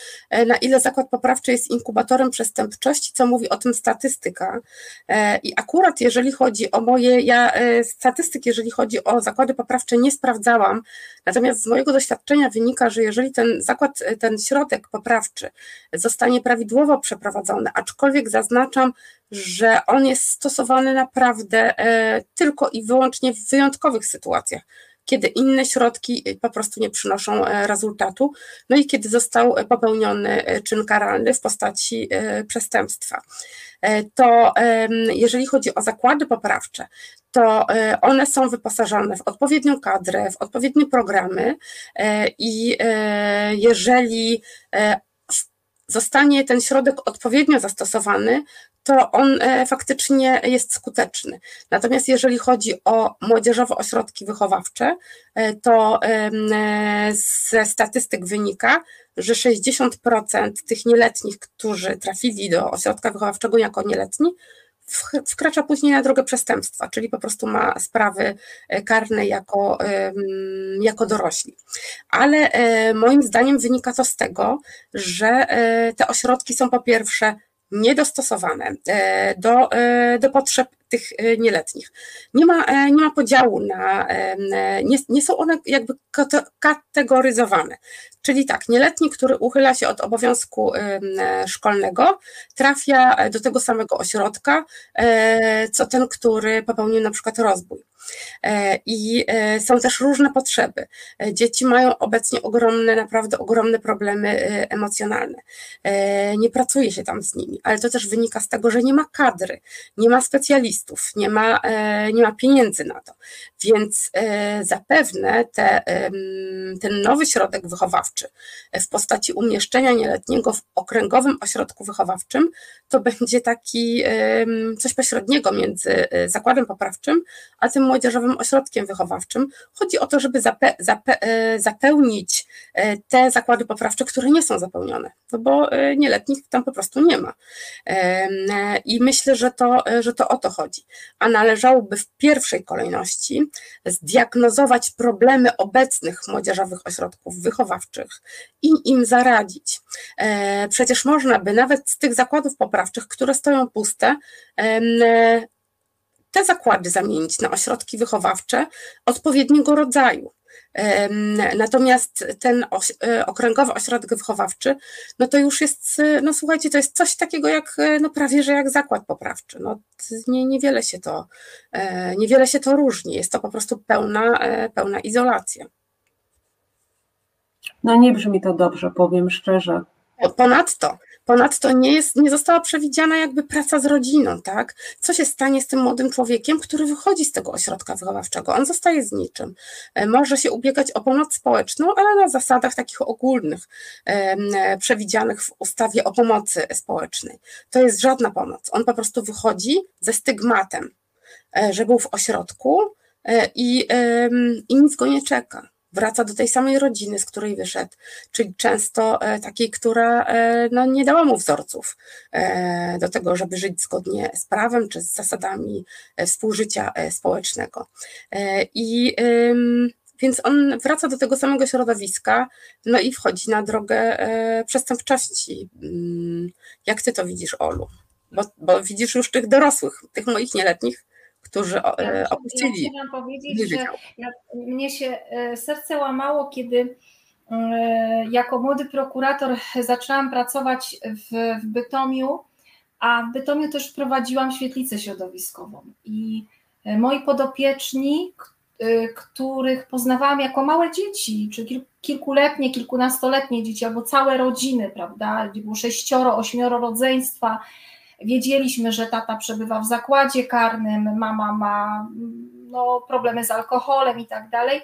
na ile zakład poprawczy jest inkubatorem przestępczości, co mówi o tym statystyka. I akurat jeżeli chodzi o moje, ja statystyk, jeżeli chodzi o zakłady poprawcze nie sprawdzałam, natomiast z mojego doświadczenia wynika, że jeżeli ten zakład, ten środek poprawczy zostanie prawidłowo przeprowadzony, aczkolwiek zaznaczam, że on jest stosowany naprawdę e, tylko i wyłącznie w wyjątkowych sytuacjach, kiedy inne środki po prostu nie przynoszą rezultatu, no i kiedy został popełniony czyn karalny w postaci przestępstwa. To jeżeli chodzi o zakłady poprawcze, to one są wyposażone w odpowiednią kadrę, w odpowiednie programy i jeżeli zostanie ten środek odpowiednio zastosowany, to on e, faktycznie jest skuteczny. Natomiast jeżeli chodzi o młodzieżowe ośrodki wychowawcze, e, to e, ze statystyk wynika, że 60% tych nieletnich, którzy trafili do ośrodka wychowawczego jako nieletni, wkracza później na drogę przestępstwa, czyli po prostu ma sprawy e, karne jako, jako dorośli. Ale e, moim zdaniem wynika to z tego, że e, te ośrodki są po pierwsze niedostosowane do, do potrzeb tych nieletnich. Nie ma, nie ma podziału na, nie, nie są one jakby kategoryzowane. Czyli tak, nieletni, który uchyla się od obowiązku szkolnego, trafia do tego samego ośrodka, e, co ten, który popełnił na przykład rozbój. E, I e, są też różne potrzeby. Dzieci mają obecnie ogromne, naprawdę ogromne problemy emocjonalne. Nie pracuje się tam z nimi, ale to też wynika z tego, że nie ma kadry, nie ma specjalistów, nie ma, nie ma pieniędzy na to. Więc zapewne te, ten nowy środek wychowawczy, w postaci umieszczenia nieletniego w okręgowym ośrodku wychowawczym, to będzie taki coś pośredniego między e, zakładem poprawczym, a tym młodzieżowym ośrodkiem wychowawczym. Chodzi o to, żeby zape, zape, e, zapełnić e, te zakłady poprawcze, które nie są zapełnione, no bo nieletnich tam po prostu nie ma. I myślę, że to, że to o to chodzi. A należałoby w pierwszej kolejności zdiagnozować problemy obecnych młodzieżowych ośrodków wychowawczych, i im zaradzić. Przecież można by nawet z tych zakładów poprawczych, które stoją puste, te zakłady zamienić na ośrodki wychowawcze odpowiedniego rodzaju. Natomiast ten e, okręgowy ośrodek wychowawczy, no to już jest, no słuchajcie, to jest coś takiego jak, e, no prawie, że jak zakład poprawczy. No, nie, niewiele się to, e, niewiele się to różni. Jest to po prostu pełna, pełna izolacja. No nie brzmi to dobrze, powiem szczerze. Ponadto Ponadto nie, jest, nie została przewidziana jakby praca z rodziną, tak? Co się stanie z tym młodym człowiekiem, który wychodzi z tego ośrodka wychowawczego? On zostaje z niczym. E, może się ubiegać o pomoc społeczną, ale na zasadach takich ogólnych, e, przewidzianych w ustawie o pomocy społecznej. To jest żadna pomoc. On po prostu wychodzi ze stygmatem, e, że był w ośrodku i, i nic go nie czeka wraca do tej samej rodziny, z której wyszedł, czyli często e, takiej, która e, no, nie dała mu wzorców e, do tego, żeby żyć zgodnie z prawem czy z zasadami współżycia społecznego. I więc on wraca do tego samego środowiska, no i wchodzi na drogę przestępczości. Mm, jak ty to widzisz, Olu? Bo, bo widzisz już tych dorosłych, tych moich nieletnich, którzy ja e, opuścili. Ja chciałam powiedzieć, że mnie się e, serce łamało, kiedy e, jako młody prokurator zaczęłam pracować w, w Bytomiu, a w Bytomiu też prowadziłam świetlicę środowiskową i moi podopieczni, których poznawałam jako małe dzieci, czy kilkuletnie, kilkunastoletnie dzieci, albo całe rodziny, prawda, gdzie było sześcioro, ośmioro rodzeństwa, Wiedzieliśmy, że tata przebywa w zakładzie karnym, mama ma no, problemy z alkoholem i tak dalej.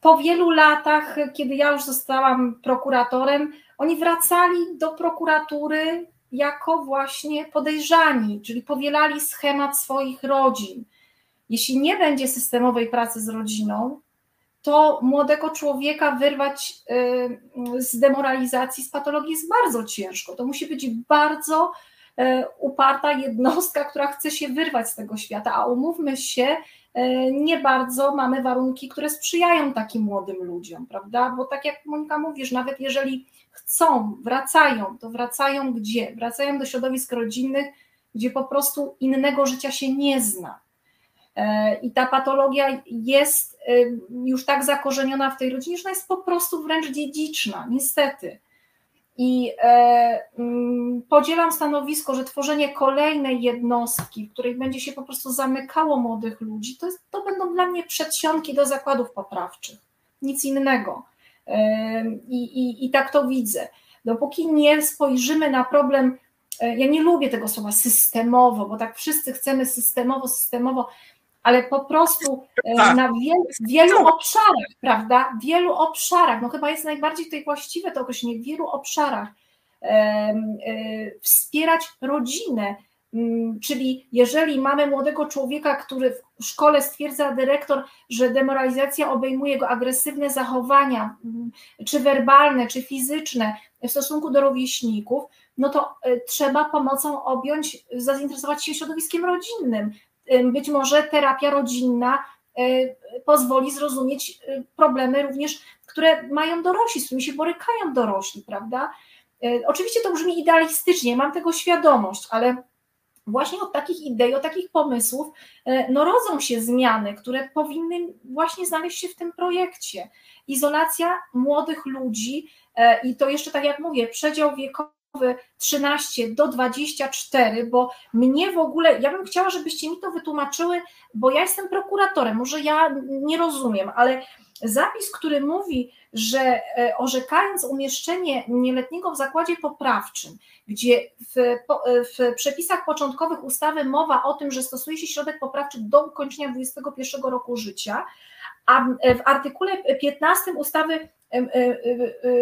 Po wielu latach, kiedy ja już zostałam prokuratorem, oni wracali do prokuratury jako właśnie podejrzani, czyli powielali schemat swoich rodzin. Jeśli nie będzie systemowej pracy z rodziną, to młodego człowieka wyrwać y, z demoralizacji, z patologii jest bardzo ciężko. To musi być bardzo uparta jednostka, która chce się wyrwać z tego świata, a umówmy się, e, nie bardzo mamy warunki, które sprzyjają takim młodym ludziom, prawda? Bo tak jak Monika mówisz, nawet jeżeli chcą, wracają, to wracają gdzie? Wracają do środowisk rodzinnych, gdzie po prostu innego życia się nie zna. E, I ta patologia jest już tak zakorzeniona w tej rodzinie, że ona jest po prostu wręcz dziedziczna, niestety. I e, mm, podzielam stanowisko, że tworzenie kolejnej jednostki, w której będzie się po prostu zamykało młodych ludzi, to, jest, to będą dla mnie przedsionki do zakładów poprawczych. Nic innego. I, i, I tak to widzę. Dopóki nie spojrzymy na problem, e, ja nie lubię tego słowa systemowo, bo tak wszyscy chcemy systemowo, systemowo, ale po prostu e, tak. na wielu, wielu obszarach, prawda? Wielu obszarach, no chyba jest najbardziej tutaj właściwe to określenie, w wielu obszarach. E, wspierać rodzinę, mm, Czyli jeżeli mamy młodego człowieka, który w szkole stwierdza dyrektor, że demoralizacja obejmuje go agresywne zachowania, mm, czy werbalne, czy fizyczne w stosunku do rówieśników, no to e, trzeba pomocą objąć, zainteresować się środowiskiem rodzinnym, być może terapia rodzinna e, pozwoli zrozumieć e, problemy również, które mają dorośli, z którymi się borykają dorośli, prawda? E, oczywiście to brzmi idealistycznie, mam tego świadomość, ale właśnie od takich idei, od takich pomysłów no rodzą się zmiany, które powinny właśnie znaleźć się w tym projekcie. Izolacja młodych ludzi i to jeszcze tak jak mówię, przedział wiekowy 13 do 24, bo mnie w ogóle, ja bym chciała, żebyście mi to wytłumaczyły, bo ja jestem prokuratorem, może ja nie rozumiem, ale zapis, który mówi, że e, orzekając umieszczenie nieletniego w zakładzie poprawczym, gdzie w, e, w, przepisach początkowych ustawy mowa o tym, że stosuje się środek poprawczy do ukończenia 21 roku życia, a w artykule 15 ustawy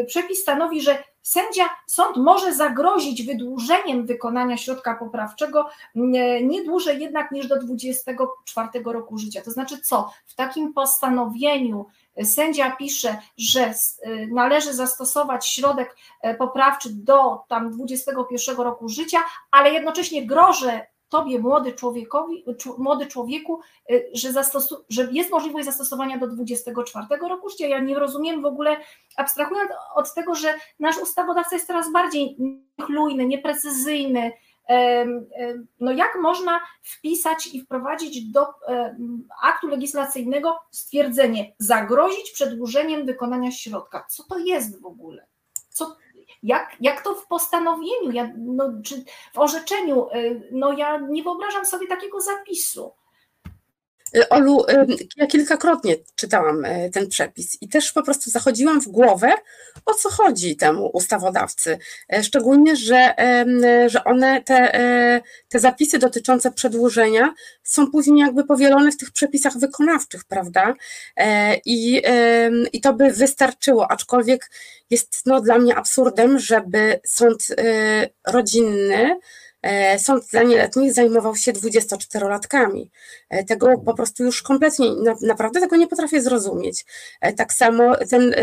przepis stanowi, że sędzia, sąd może zagrozić wydłużeniem wykonania środka poprawczego nie dłużej jednak niż do 24 roku życia. To znaczy co? W takim postanowieniu sędzia pisze, że należy zastosować środek e, poprawczy do tam 21 roku życia, ale jednocześnie grożę tobie, młody, człowiekowi, młody człowieku, y, że, zastosu, że jest możliwość zastosowania do 24 roku życia. Ja nie rozumiem w ogóle, abstrahując od tego, że nasz ustawodawca jest coraz bardziej niechlujny, nieprecyzyjny, no jak można wpisać i wprowadzić do aktu legislacyjnego stwierdzenie zagrozić przedłużeniem wykonania środka? Co to jest w ogóle? Co, jak, jak to w postanowieniu, ja, no, czy w orzeczeniu, y, no ja nie wyobrażam sobie takiego zapisu. Y, Olu, y, ja kilkakrotnie czytałam ten przepis i też po prostu zachodziłam w głowę, o co chodzi temu ustawodawcy. Szczególnie, że, że one, te, te zapisy dotyczące przedłużenia są później jakby powielone w tych przepisach wykonawczych, prawda? I, i to by wystarczyło, aczkolwiek jest no, dla mnie absurdem, żeby sąd y, rodzinny, sąd dla nieletnich zajmował się 24-latkami. E, tego po prostu już kompletnie, naprawdę tego nie potrafię zrozumieć. E, tak samo ten,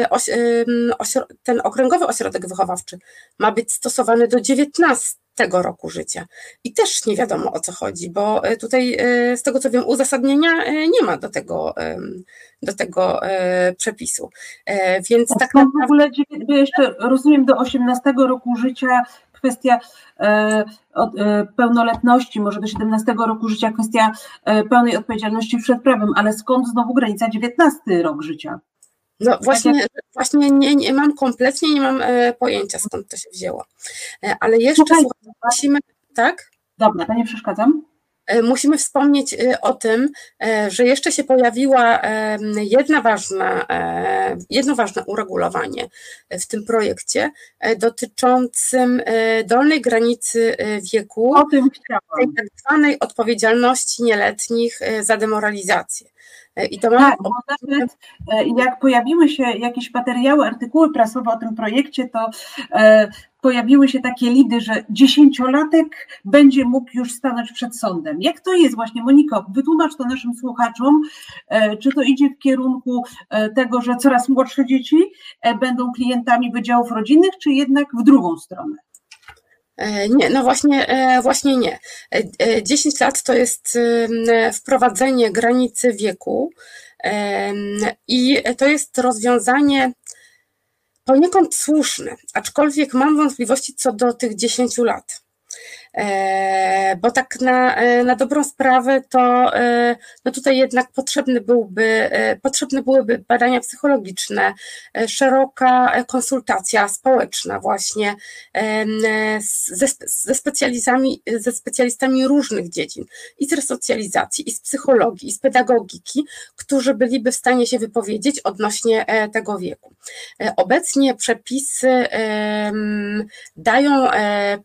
ten okręgowy ośrodek wychowawczy ma być stosowany do 19 tego roku życia. I też nie wiadomo o co chodzi, bo e, tutaj e, z tego co wiem uzasadnienia e, nie ma do tego, do tego przepisu. Więc tak naprawdę... w ogóle jeszcze rozumiem do 18 roku życia kwestia pełnoletności, może do 17 roku życia kwestia pełnej odpowiedzialności przed prawem, ale skąd znowu granica 19 rok życia? No właśnie, właśnie nie, nie mam kompletnie, nie mam e, pojęcia skąd to się wzięło. E, ale jeszcze słuchaj, musimy, tak? Dobra, to nie przeszkadzam. E, musimy wspomnieć o tym, że jeszcze się pojawiła jedna ważna, jedno ważne uregulowanie w tym projekcie dotyczącym dolnej granicy wieku, o tym chciałam. tej tak zwanej odpowiedzialności nieletnich za demoralizację. E, I to tak, bo nawet e, jak pojawiły się jakieś materiały, artykuły prasowe o tym projekcie, to e, pojawiły się takie lidy, że dziesięciolatek będzie mógł już stanąć przed sądem. Jak to jest właśnie, Moniko, wytłumacz to naszym słuchaczom, czy to idzie w kierunku tego, że coraz młodsze dzieci będą klientami wydziałów rodzinnych, czy jednak w drugą stronę? E, nie, no właśnie, e, właśnie nie. 10 e, lat to jest wprowadzenie granicy wieku i to jest rozwiązanie poniekąd słuszne, aczkolwiek mam wątpliwości co do tych 10 lat. E, bo tak na, e, na dobrą sprawę to e, no tutaj jednak potrzebny byłby, potrzebne byłyby badania psychologiczne, szeroka konsultacja społeczna właśnie ze, ze, specjalizami, ze specjalistami różnych dziedzin i z resocjalizacji, i z psychologii, i z pedagogiki, którzy byliby w stanie się wypowiedzieć odnośnie tego wieku. Obecnie przepisy dają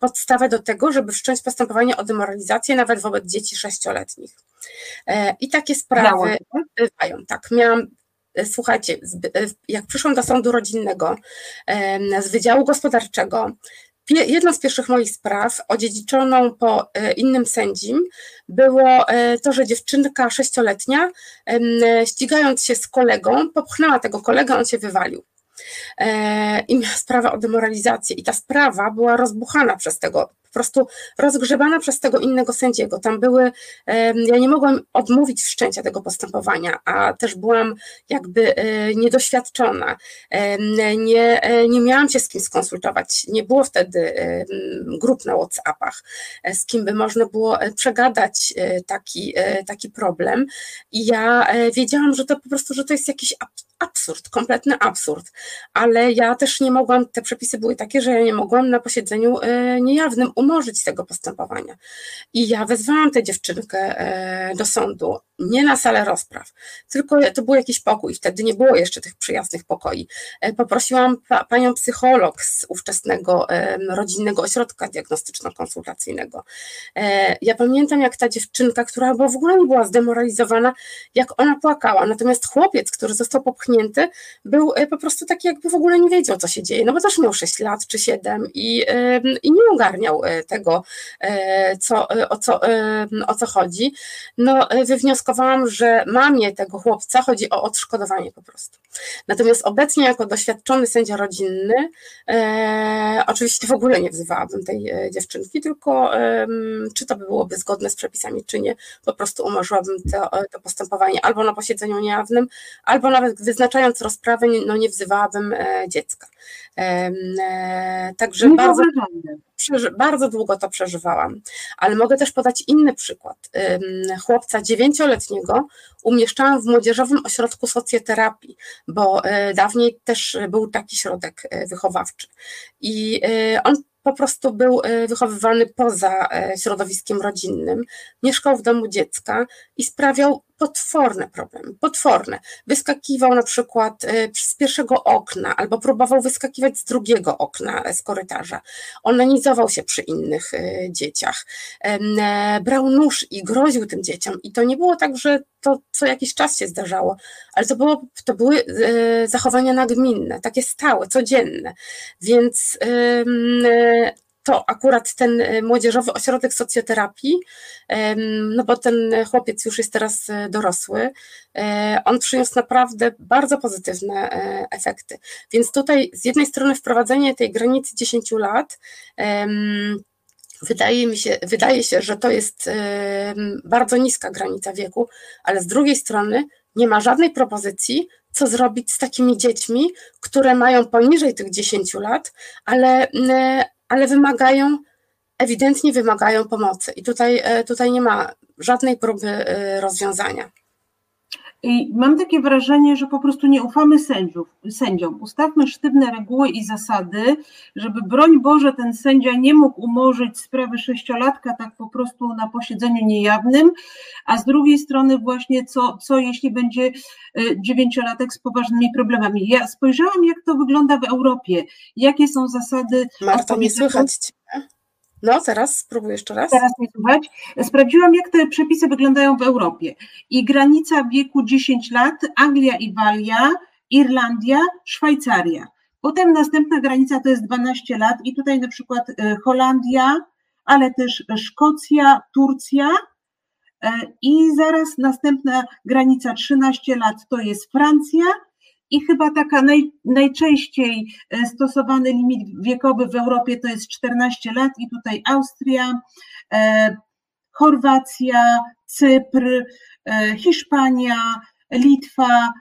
podstawę do tego, żeby wszcząć postępowanie o demoralizację nawet wobec dzieci sześcioletnich. E, I takie sprawy bywają. Tak, miałam e, Słuchajcie, e, jak przyszłam do sądu rodzinnego z Wydziału Gospodarczego, jedną z pierwszych moich spraw, odziedziczoną po innym sędzim, było to, że dziewczynka sześcioletnia, ścigając się z kolegą, popchnęła tego kolegę, on się wywalił. I miała sprawę o demoralizację. I ta sprawa była rozbuchana przez tego prostu rozgrzebana przez tego innego sędziego. Tam były, ja nie mogłam odmówić wszczęcia tego postępowania, a też byłam jakby e, niedoświadczona. Nie, e, nie miałam się z kim skonsultować. Nie było wtedy grup na WhatsAppach, e, z kim by można było przegadać taki, taki problem. I ja wiedziałam, że to po prostu, że to jest jakiś absurd, kompletny absurd, ale ja też nie mogłam, te przepisy były takie, że ja nie mogłam na posiedzeniu niejawnym umorzyć tego postępowania. I ja wezwałam tę dziewczynkę e, do sądu, nie na salę rozpraw, tylko to był jakiś pokój, wtedy nie było jeszcze tych przyjaznych pokoi. E, poprosiłam pa, panią psycholog z ówczesnego rodzinnego ośrodka diagnostyczno-konsultacyjnego. E, ja pamiętam, jak ta dziewczynka, która w ogóle nie była zdemoralizowana, jak ona płakała, natomiast chłopiec, który został popchnięty, był po prostu taki, jakby w ogóle nie wiedział, co się dzieje, no bo też miał 6 lat czy 7 i, i nie ogarniał tego, e, co, e, o, co, e, o co chodzi, no wywnioskowałam, że mamie tego chłopca chodzi o odszkodowanie po prostu. Natomiast obecnie jako doświadczony sędzia rodzinny, e, oczywiście w ogóle nie wzywałabym tej dziewczynki, tylko e, czy to by byłoby zgodne z przepisami, czy nie, po prostu umorzyłabym to, to postępowanie albo na posiedzeniu niejawnym, albo nawet wyznaczając rozprawę, no nie wzywałabym dziecka. E, także bardzo, bardzo długo to przeżywałam. Ale mogę też podać inny przykład. Chłopca dziewięcioletniego umieszczałam w młodzieżowym ośrodku socjoterapii, bo e, dawniej też był taki środek e, wychowawczy. I on po prostu był wychowywany poza środowiskiem rodzinnym, mieszkał w domu dziecka i sprawiał potworne problemy, potworne. Wyskakiwał na przykład y, z pierwszego okna albo próbował wyskakiwać z drugiego okna z korytarza. Onanizował się przy innych y, dzieciach. E, brał nóż i groził tym dzieciom. I to nie było tak, że to co jakiś czas się zdarzało, ale to, było, to były y, zachowania nagminne, takie stałe, codzienne. Więc to akurat ten e, młodzieżowy ośrodek socjoterapii, no bo ten chłopiec już jest teraz e, dorosły, e, on przyniósł naprawdę bardzo pozytywne efekty. Więc tutaj z jednej strony wprowadzenie tej granicy 10 lat, Wydaje mi się, wydaje się, że to jest bardzo niska granica wieku, ale z drugiej strony nie ma żadnej propozycji, co zrobić z takimi dziećmi, które mają poniżej tych 10 lat, ale, ale wymagają, ewidentnie wymagają pomocy. I tutaj, e, tutaj nie ma żadnej próby e, rozwiązania. I mam takie wrażenie, że po prostu nie ufamy sędziów, sędziom. Ustawmy sztywne reguły i zasady, żeby broń Boże ten sędzia nie mógł umorzyć sprawy sześciolatka tak po prostu na posiedzeniu niejawnym, a z drugiej strony właśnie co, co jeśli będzie e, dziewięciolatek z poważnymi problemami. Ja spojrzałam jak to wygląda w Europie, jakie są zasady. Marta, nie słychać. No, teraz spróbuj jeszcze raz. Teraz nie słuchać. Sprawdziłam, jak te przepisy wyglądają w Europie. I granica wieku 10 lat, Anglia i Walia, Irlandia, Szwajcaria. Potem następna granica to jest 12 lat i tutaj na przykład e, Holandia, ale też Szkocja, Turcja. E, I zaraz następna granica 13 lat to jest Francja, i chyba taka naj, najczęściej e, stosowany limit wiekowy w Europie to jest 14 lat i tutaj Austria, e, Chorwacja, Cypr, e, Hiszpania, Litwa,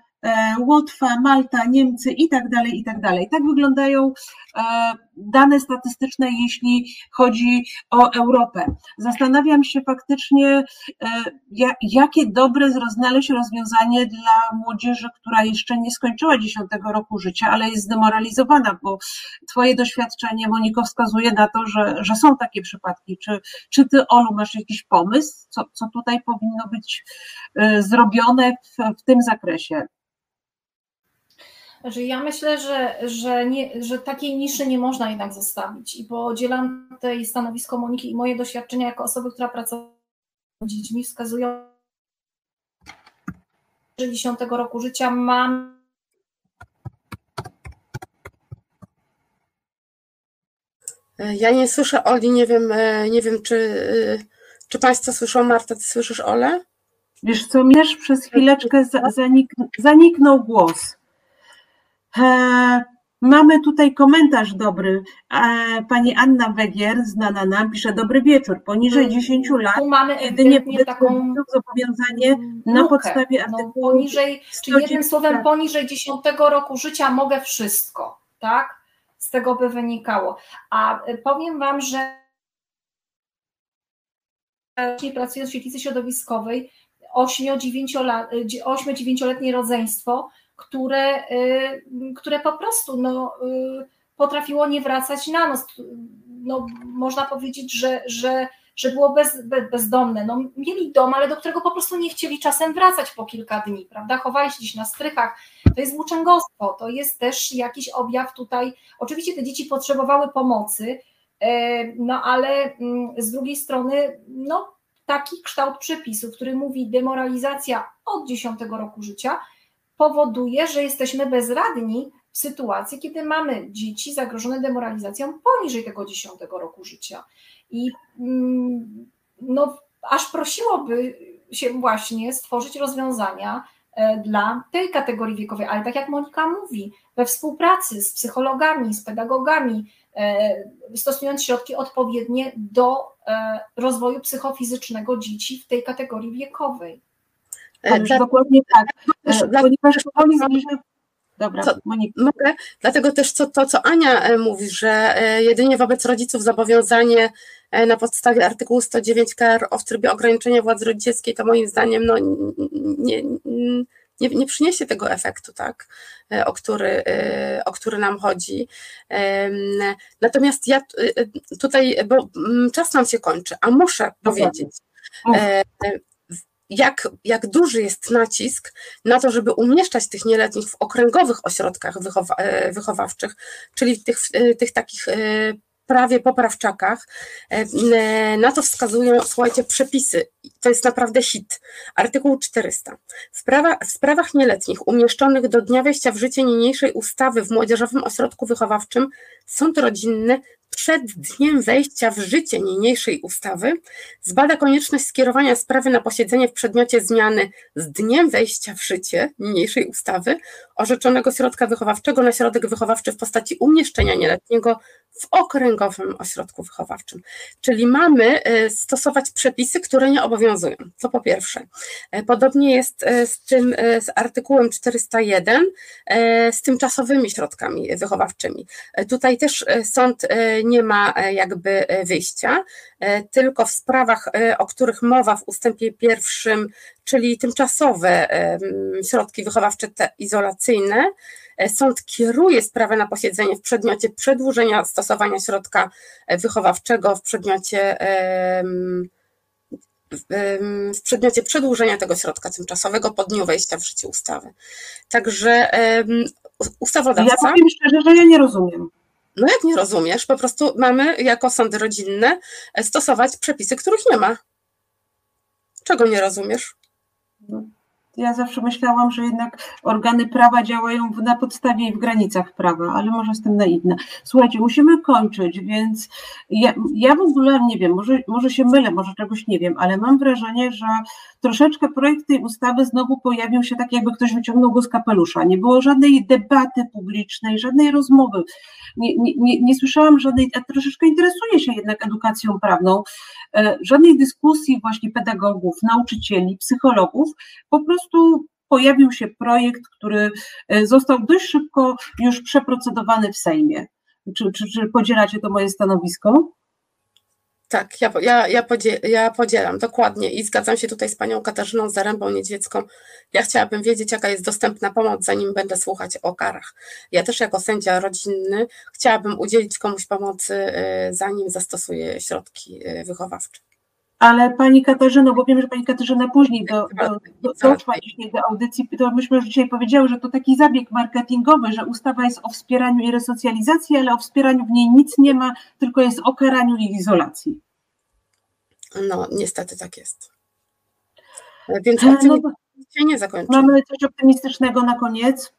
Łotwa, Malta, Niemcy i tak dalej, i tak dalej. Tak wyglądają e, dane statystyczne, jeśli chodzi o Europę. Zastanawiam się faktycznie, jakie dobre znaleźć rozwiązanie dla młodzieży, która jeszcze nie skończyła dziesiątego roku życia, ale jest zdemoralizowana, bo Twoje doświadczenie, Moniko, wskazuje na to, że, że są takie przypadki. Czy, czy Ty, Olu, masz jakiś pomysł, co, co tutaj powinno być zrobione w, w tym zakresie? Znaczy ja myślę, że, że, nie, że takiej niszy nie można jednak zostawić i podzielam tutaj stanowisko Moniki i moje doświadczenia jako osoby, która pracowała z dziećmi wskazują, że 10 roku życia mam Ja nie słyszę Oli, nie wiem, nie wiem czy, czy Państwo słyszą. Marta, Ty słyszysz Ole? Wiesz co, Mierz przez chwileczkę zanik, zaniknął głos. E, mamy tutaj komentarz dobry. E, pani Anna Wegier, znana nam, pisze dobry wieczór. Poniżej 10 mm, lat tu mamy jedynie taką zobowiązanie na lukę. podstawie no, artykułu. No, poniżej, czyli jednym słowem poniżej 10 roku życia mogę wszystko, tak? Z tego by wynikało. A e, powiem Wam, że pracując w świetlicy środowiskowej, 8-9-letnie rodzeństwo które, y, które po prostu no, y, potrafiło nie wracać na nos. No, można powiedzieć, że, że, że było bez, bezdomne. No, mieli dom, ale do którego po prostu nie chcieli czasem wracać po kilka dni, prawda? Chowali się gdzieś na strychach. To jest włóczęgostwo, to jest też jakiś objaw tutaj. Oczywiście te dzieci potrzebowały pomocy, e, no ale mm, z drugiej strony, no taki kształt przepisu, który mówi demoralizacja od 10 roku życia, powoduje, że jesteśmy bezradni w sytuacji, kiedy mamy dzieci zagrożone demoralizacją poniżej tego 10 roku życia. I mm, no, aż prosiłoby się właśnie stworzyć rozwiązania e, dla tej kategorii wiekowej, ale tak jak Monika mówi, we współpracy z psychologami, z pedagogami, e, stosując środki odpowiednie do e, rozwoju psychofizycznego dzieci w tej kategorii wiekowej. Ależ Dla, dokładnie tak. Dla, ponieważ powoli. Dobra, co, mogę? Dlatego też co, to, co Ania e, mówi, że e, jedynie wobec rodziców zobowiązanie e, na podstawie artykułu 109 KRO w trybie ograniczenia władzy rodzicielskiej, to moim zdaniem no, nie, nie, nie przyniesie tego efektu, tak, o który, o który nam chodzi. Natomiast ja tutaj, bo mm, czas nam się kończy, a muszę powiedzieć, jak, jak duży jest nacisk na to, żeby umieszczać tych nieletnich w okręgowych ośrodkach wychowa e, wychowawczych, czyli w tych, tych takich e, prawie poprawczakach. E, na to wskazują, słuchajcie, przepisy. To jest naprawdę hit. Artykuł 400. W, prawa, w sprawach nieletnich umieszczonych do dnia wejścia w życie niniejszej ustawy w Młodzieżowym Ośrodku Wychowawczym sąd rodzinny przed dniem wejścia w życie niniejszej ustawy zbada konieczność skierowania sprawy na posiedzenie w przedmiocie zmiany z dniem wejścia w życie niniejszej ustawy orzeczonego środka wychowawczego na środek wychowawczy w postaci umieszczenia nieletniego w okręgowym ośrodku wychowawczym. Czyli mamy e, stosować przepisy, które nie obowiązują. To po pierwsze. E, podobnie jest e, z tym, z artykułem 401, z tymczasowymi środkami wychowawczymi. Tutaj też sąd nie ma jakby wyjścia, tylko w sprawach, o których mowa w ustępie pierwszym, czyli tymczasowe środki wychowawcze te izolacyjne, E, sąd kieruje sprawę na posiedzenie w przedmiocie przedłużenia stosowania środka e, wychowawczego w przedmiocie w przedmiocie przedłużenia tego środka tymczasowego po dniu wejścia w życie ustawy. Także ustawodawca. Ja powiem szczerze, że ja nie rozumiem. No jak nie rozumiesz? Po prostu mamy jako sądy rodzinne e, stosować przepisy, których nie ma. Czego nie rozumiesz? No. Ja zawsze myślałam, że jednak organy prawa działają na podstawie i w granicach prawa, ale może jestem naiwna. Słuchajcie, musimy kończyć, więc ja, ja w ogóle nie wiem, może, może się mylę, może czegoś nie wiem, ale mam wrażenie, że troszeczkę projekt tej ustawy znowu pojawił się tak, jakby ktoś wyciągnął go z kapelusza. Nie było żadnej debaty publicznej, żadnej rozmowy. Nie, nie, nie słyszałam żadnej, a troszeczkę interesuję się jednak edukacją prawną, e, żadnej dyskusji właśnie pedagogów, nauczycieli, psychologów, po prostu pojawił się projekt, który e, został dość szybko już przeprocedowany w Sejmie. Czy, czy, czy podzielacie to moje stanowisko? Tak, ja, ja, ja, podzie, ja podzielam dokładnie i zgadzam się tutaj z panią Katarzyną Zarębą-Niedźwiecką. Ja chciałabym wiedzieć, jaka jest dostępna pomoc, zanim będę słuchać o karach. Ja też jako sędzia rodzinny chciałabym udzielić komuś pomocy, y, zanim zastosuję środki y, wychowawcze. Ale Pani Katarzyno, bo wiem, że Pani Katarzyna później do, do, do, doszła dzisiaj do audycji, to myśmy już dzisiaj powiedziały, że to taki zabieg marketingowy, że ustawa jest o wspieraniu i resocjalizacji, ale o wspieraniu w niej nic nie ma, tylko jest o karaniu i izolacji. No, niestety tak jest. Więc optymistycznie no, nie zakończymy. Mamy coś optymistycznego na koniec?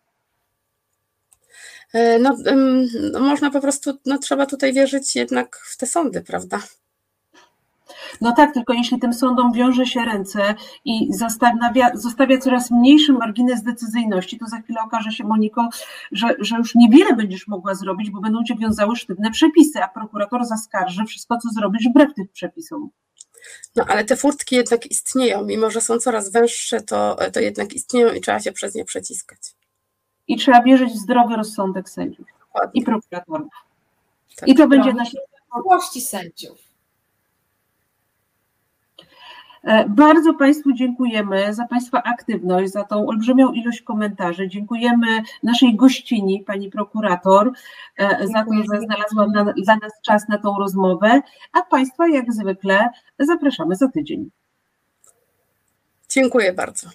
No, no, można po prostu, no trzeba tutaj wierzyć jednak w te sądy, prawda? No tak, tylko jeśli tym sądom wiąże się ręce i zostawia, zostawia coraz mniejszy margines decyzyjności, to za chwilę okaże się, Moniko, że, że już niewiele będziesz mogła zrobić, bo będą cię wiązały sztywne przepisy, a prokurator zaskarży wszystko, co zrobisz wbrew tych przepisom. No ale te furtki jednak istnieją, mimo że są coraz węższe, to, to jednak istnieją i trzeba się przez nie przeciskać. I trzeba wierzyć w zdrowy rozsądek sędziów Dokładnie. i prokuratorów. Tak. I to będzie na Miłości sędziów. E, bardzo Państwu dziękujemy za Państwa aktywność, za tą olbrzymią ilość komentarzy. Dziękujemy naszej gościni, pani prokurator, e, za to, że znalazła na, dla nas czas na tą rozmowę, a Państwa jak zwykle zapraszamy za tydzień. Dziękuję bardzo.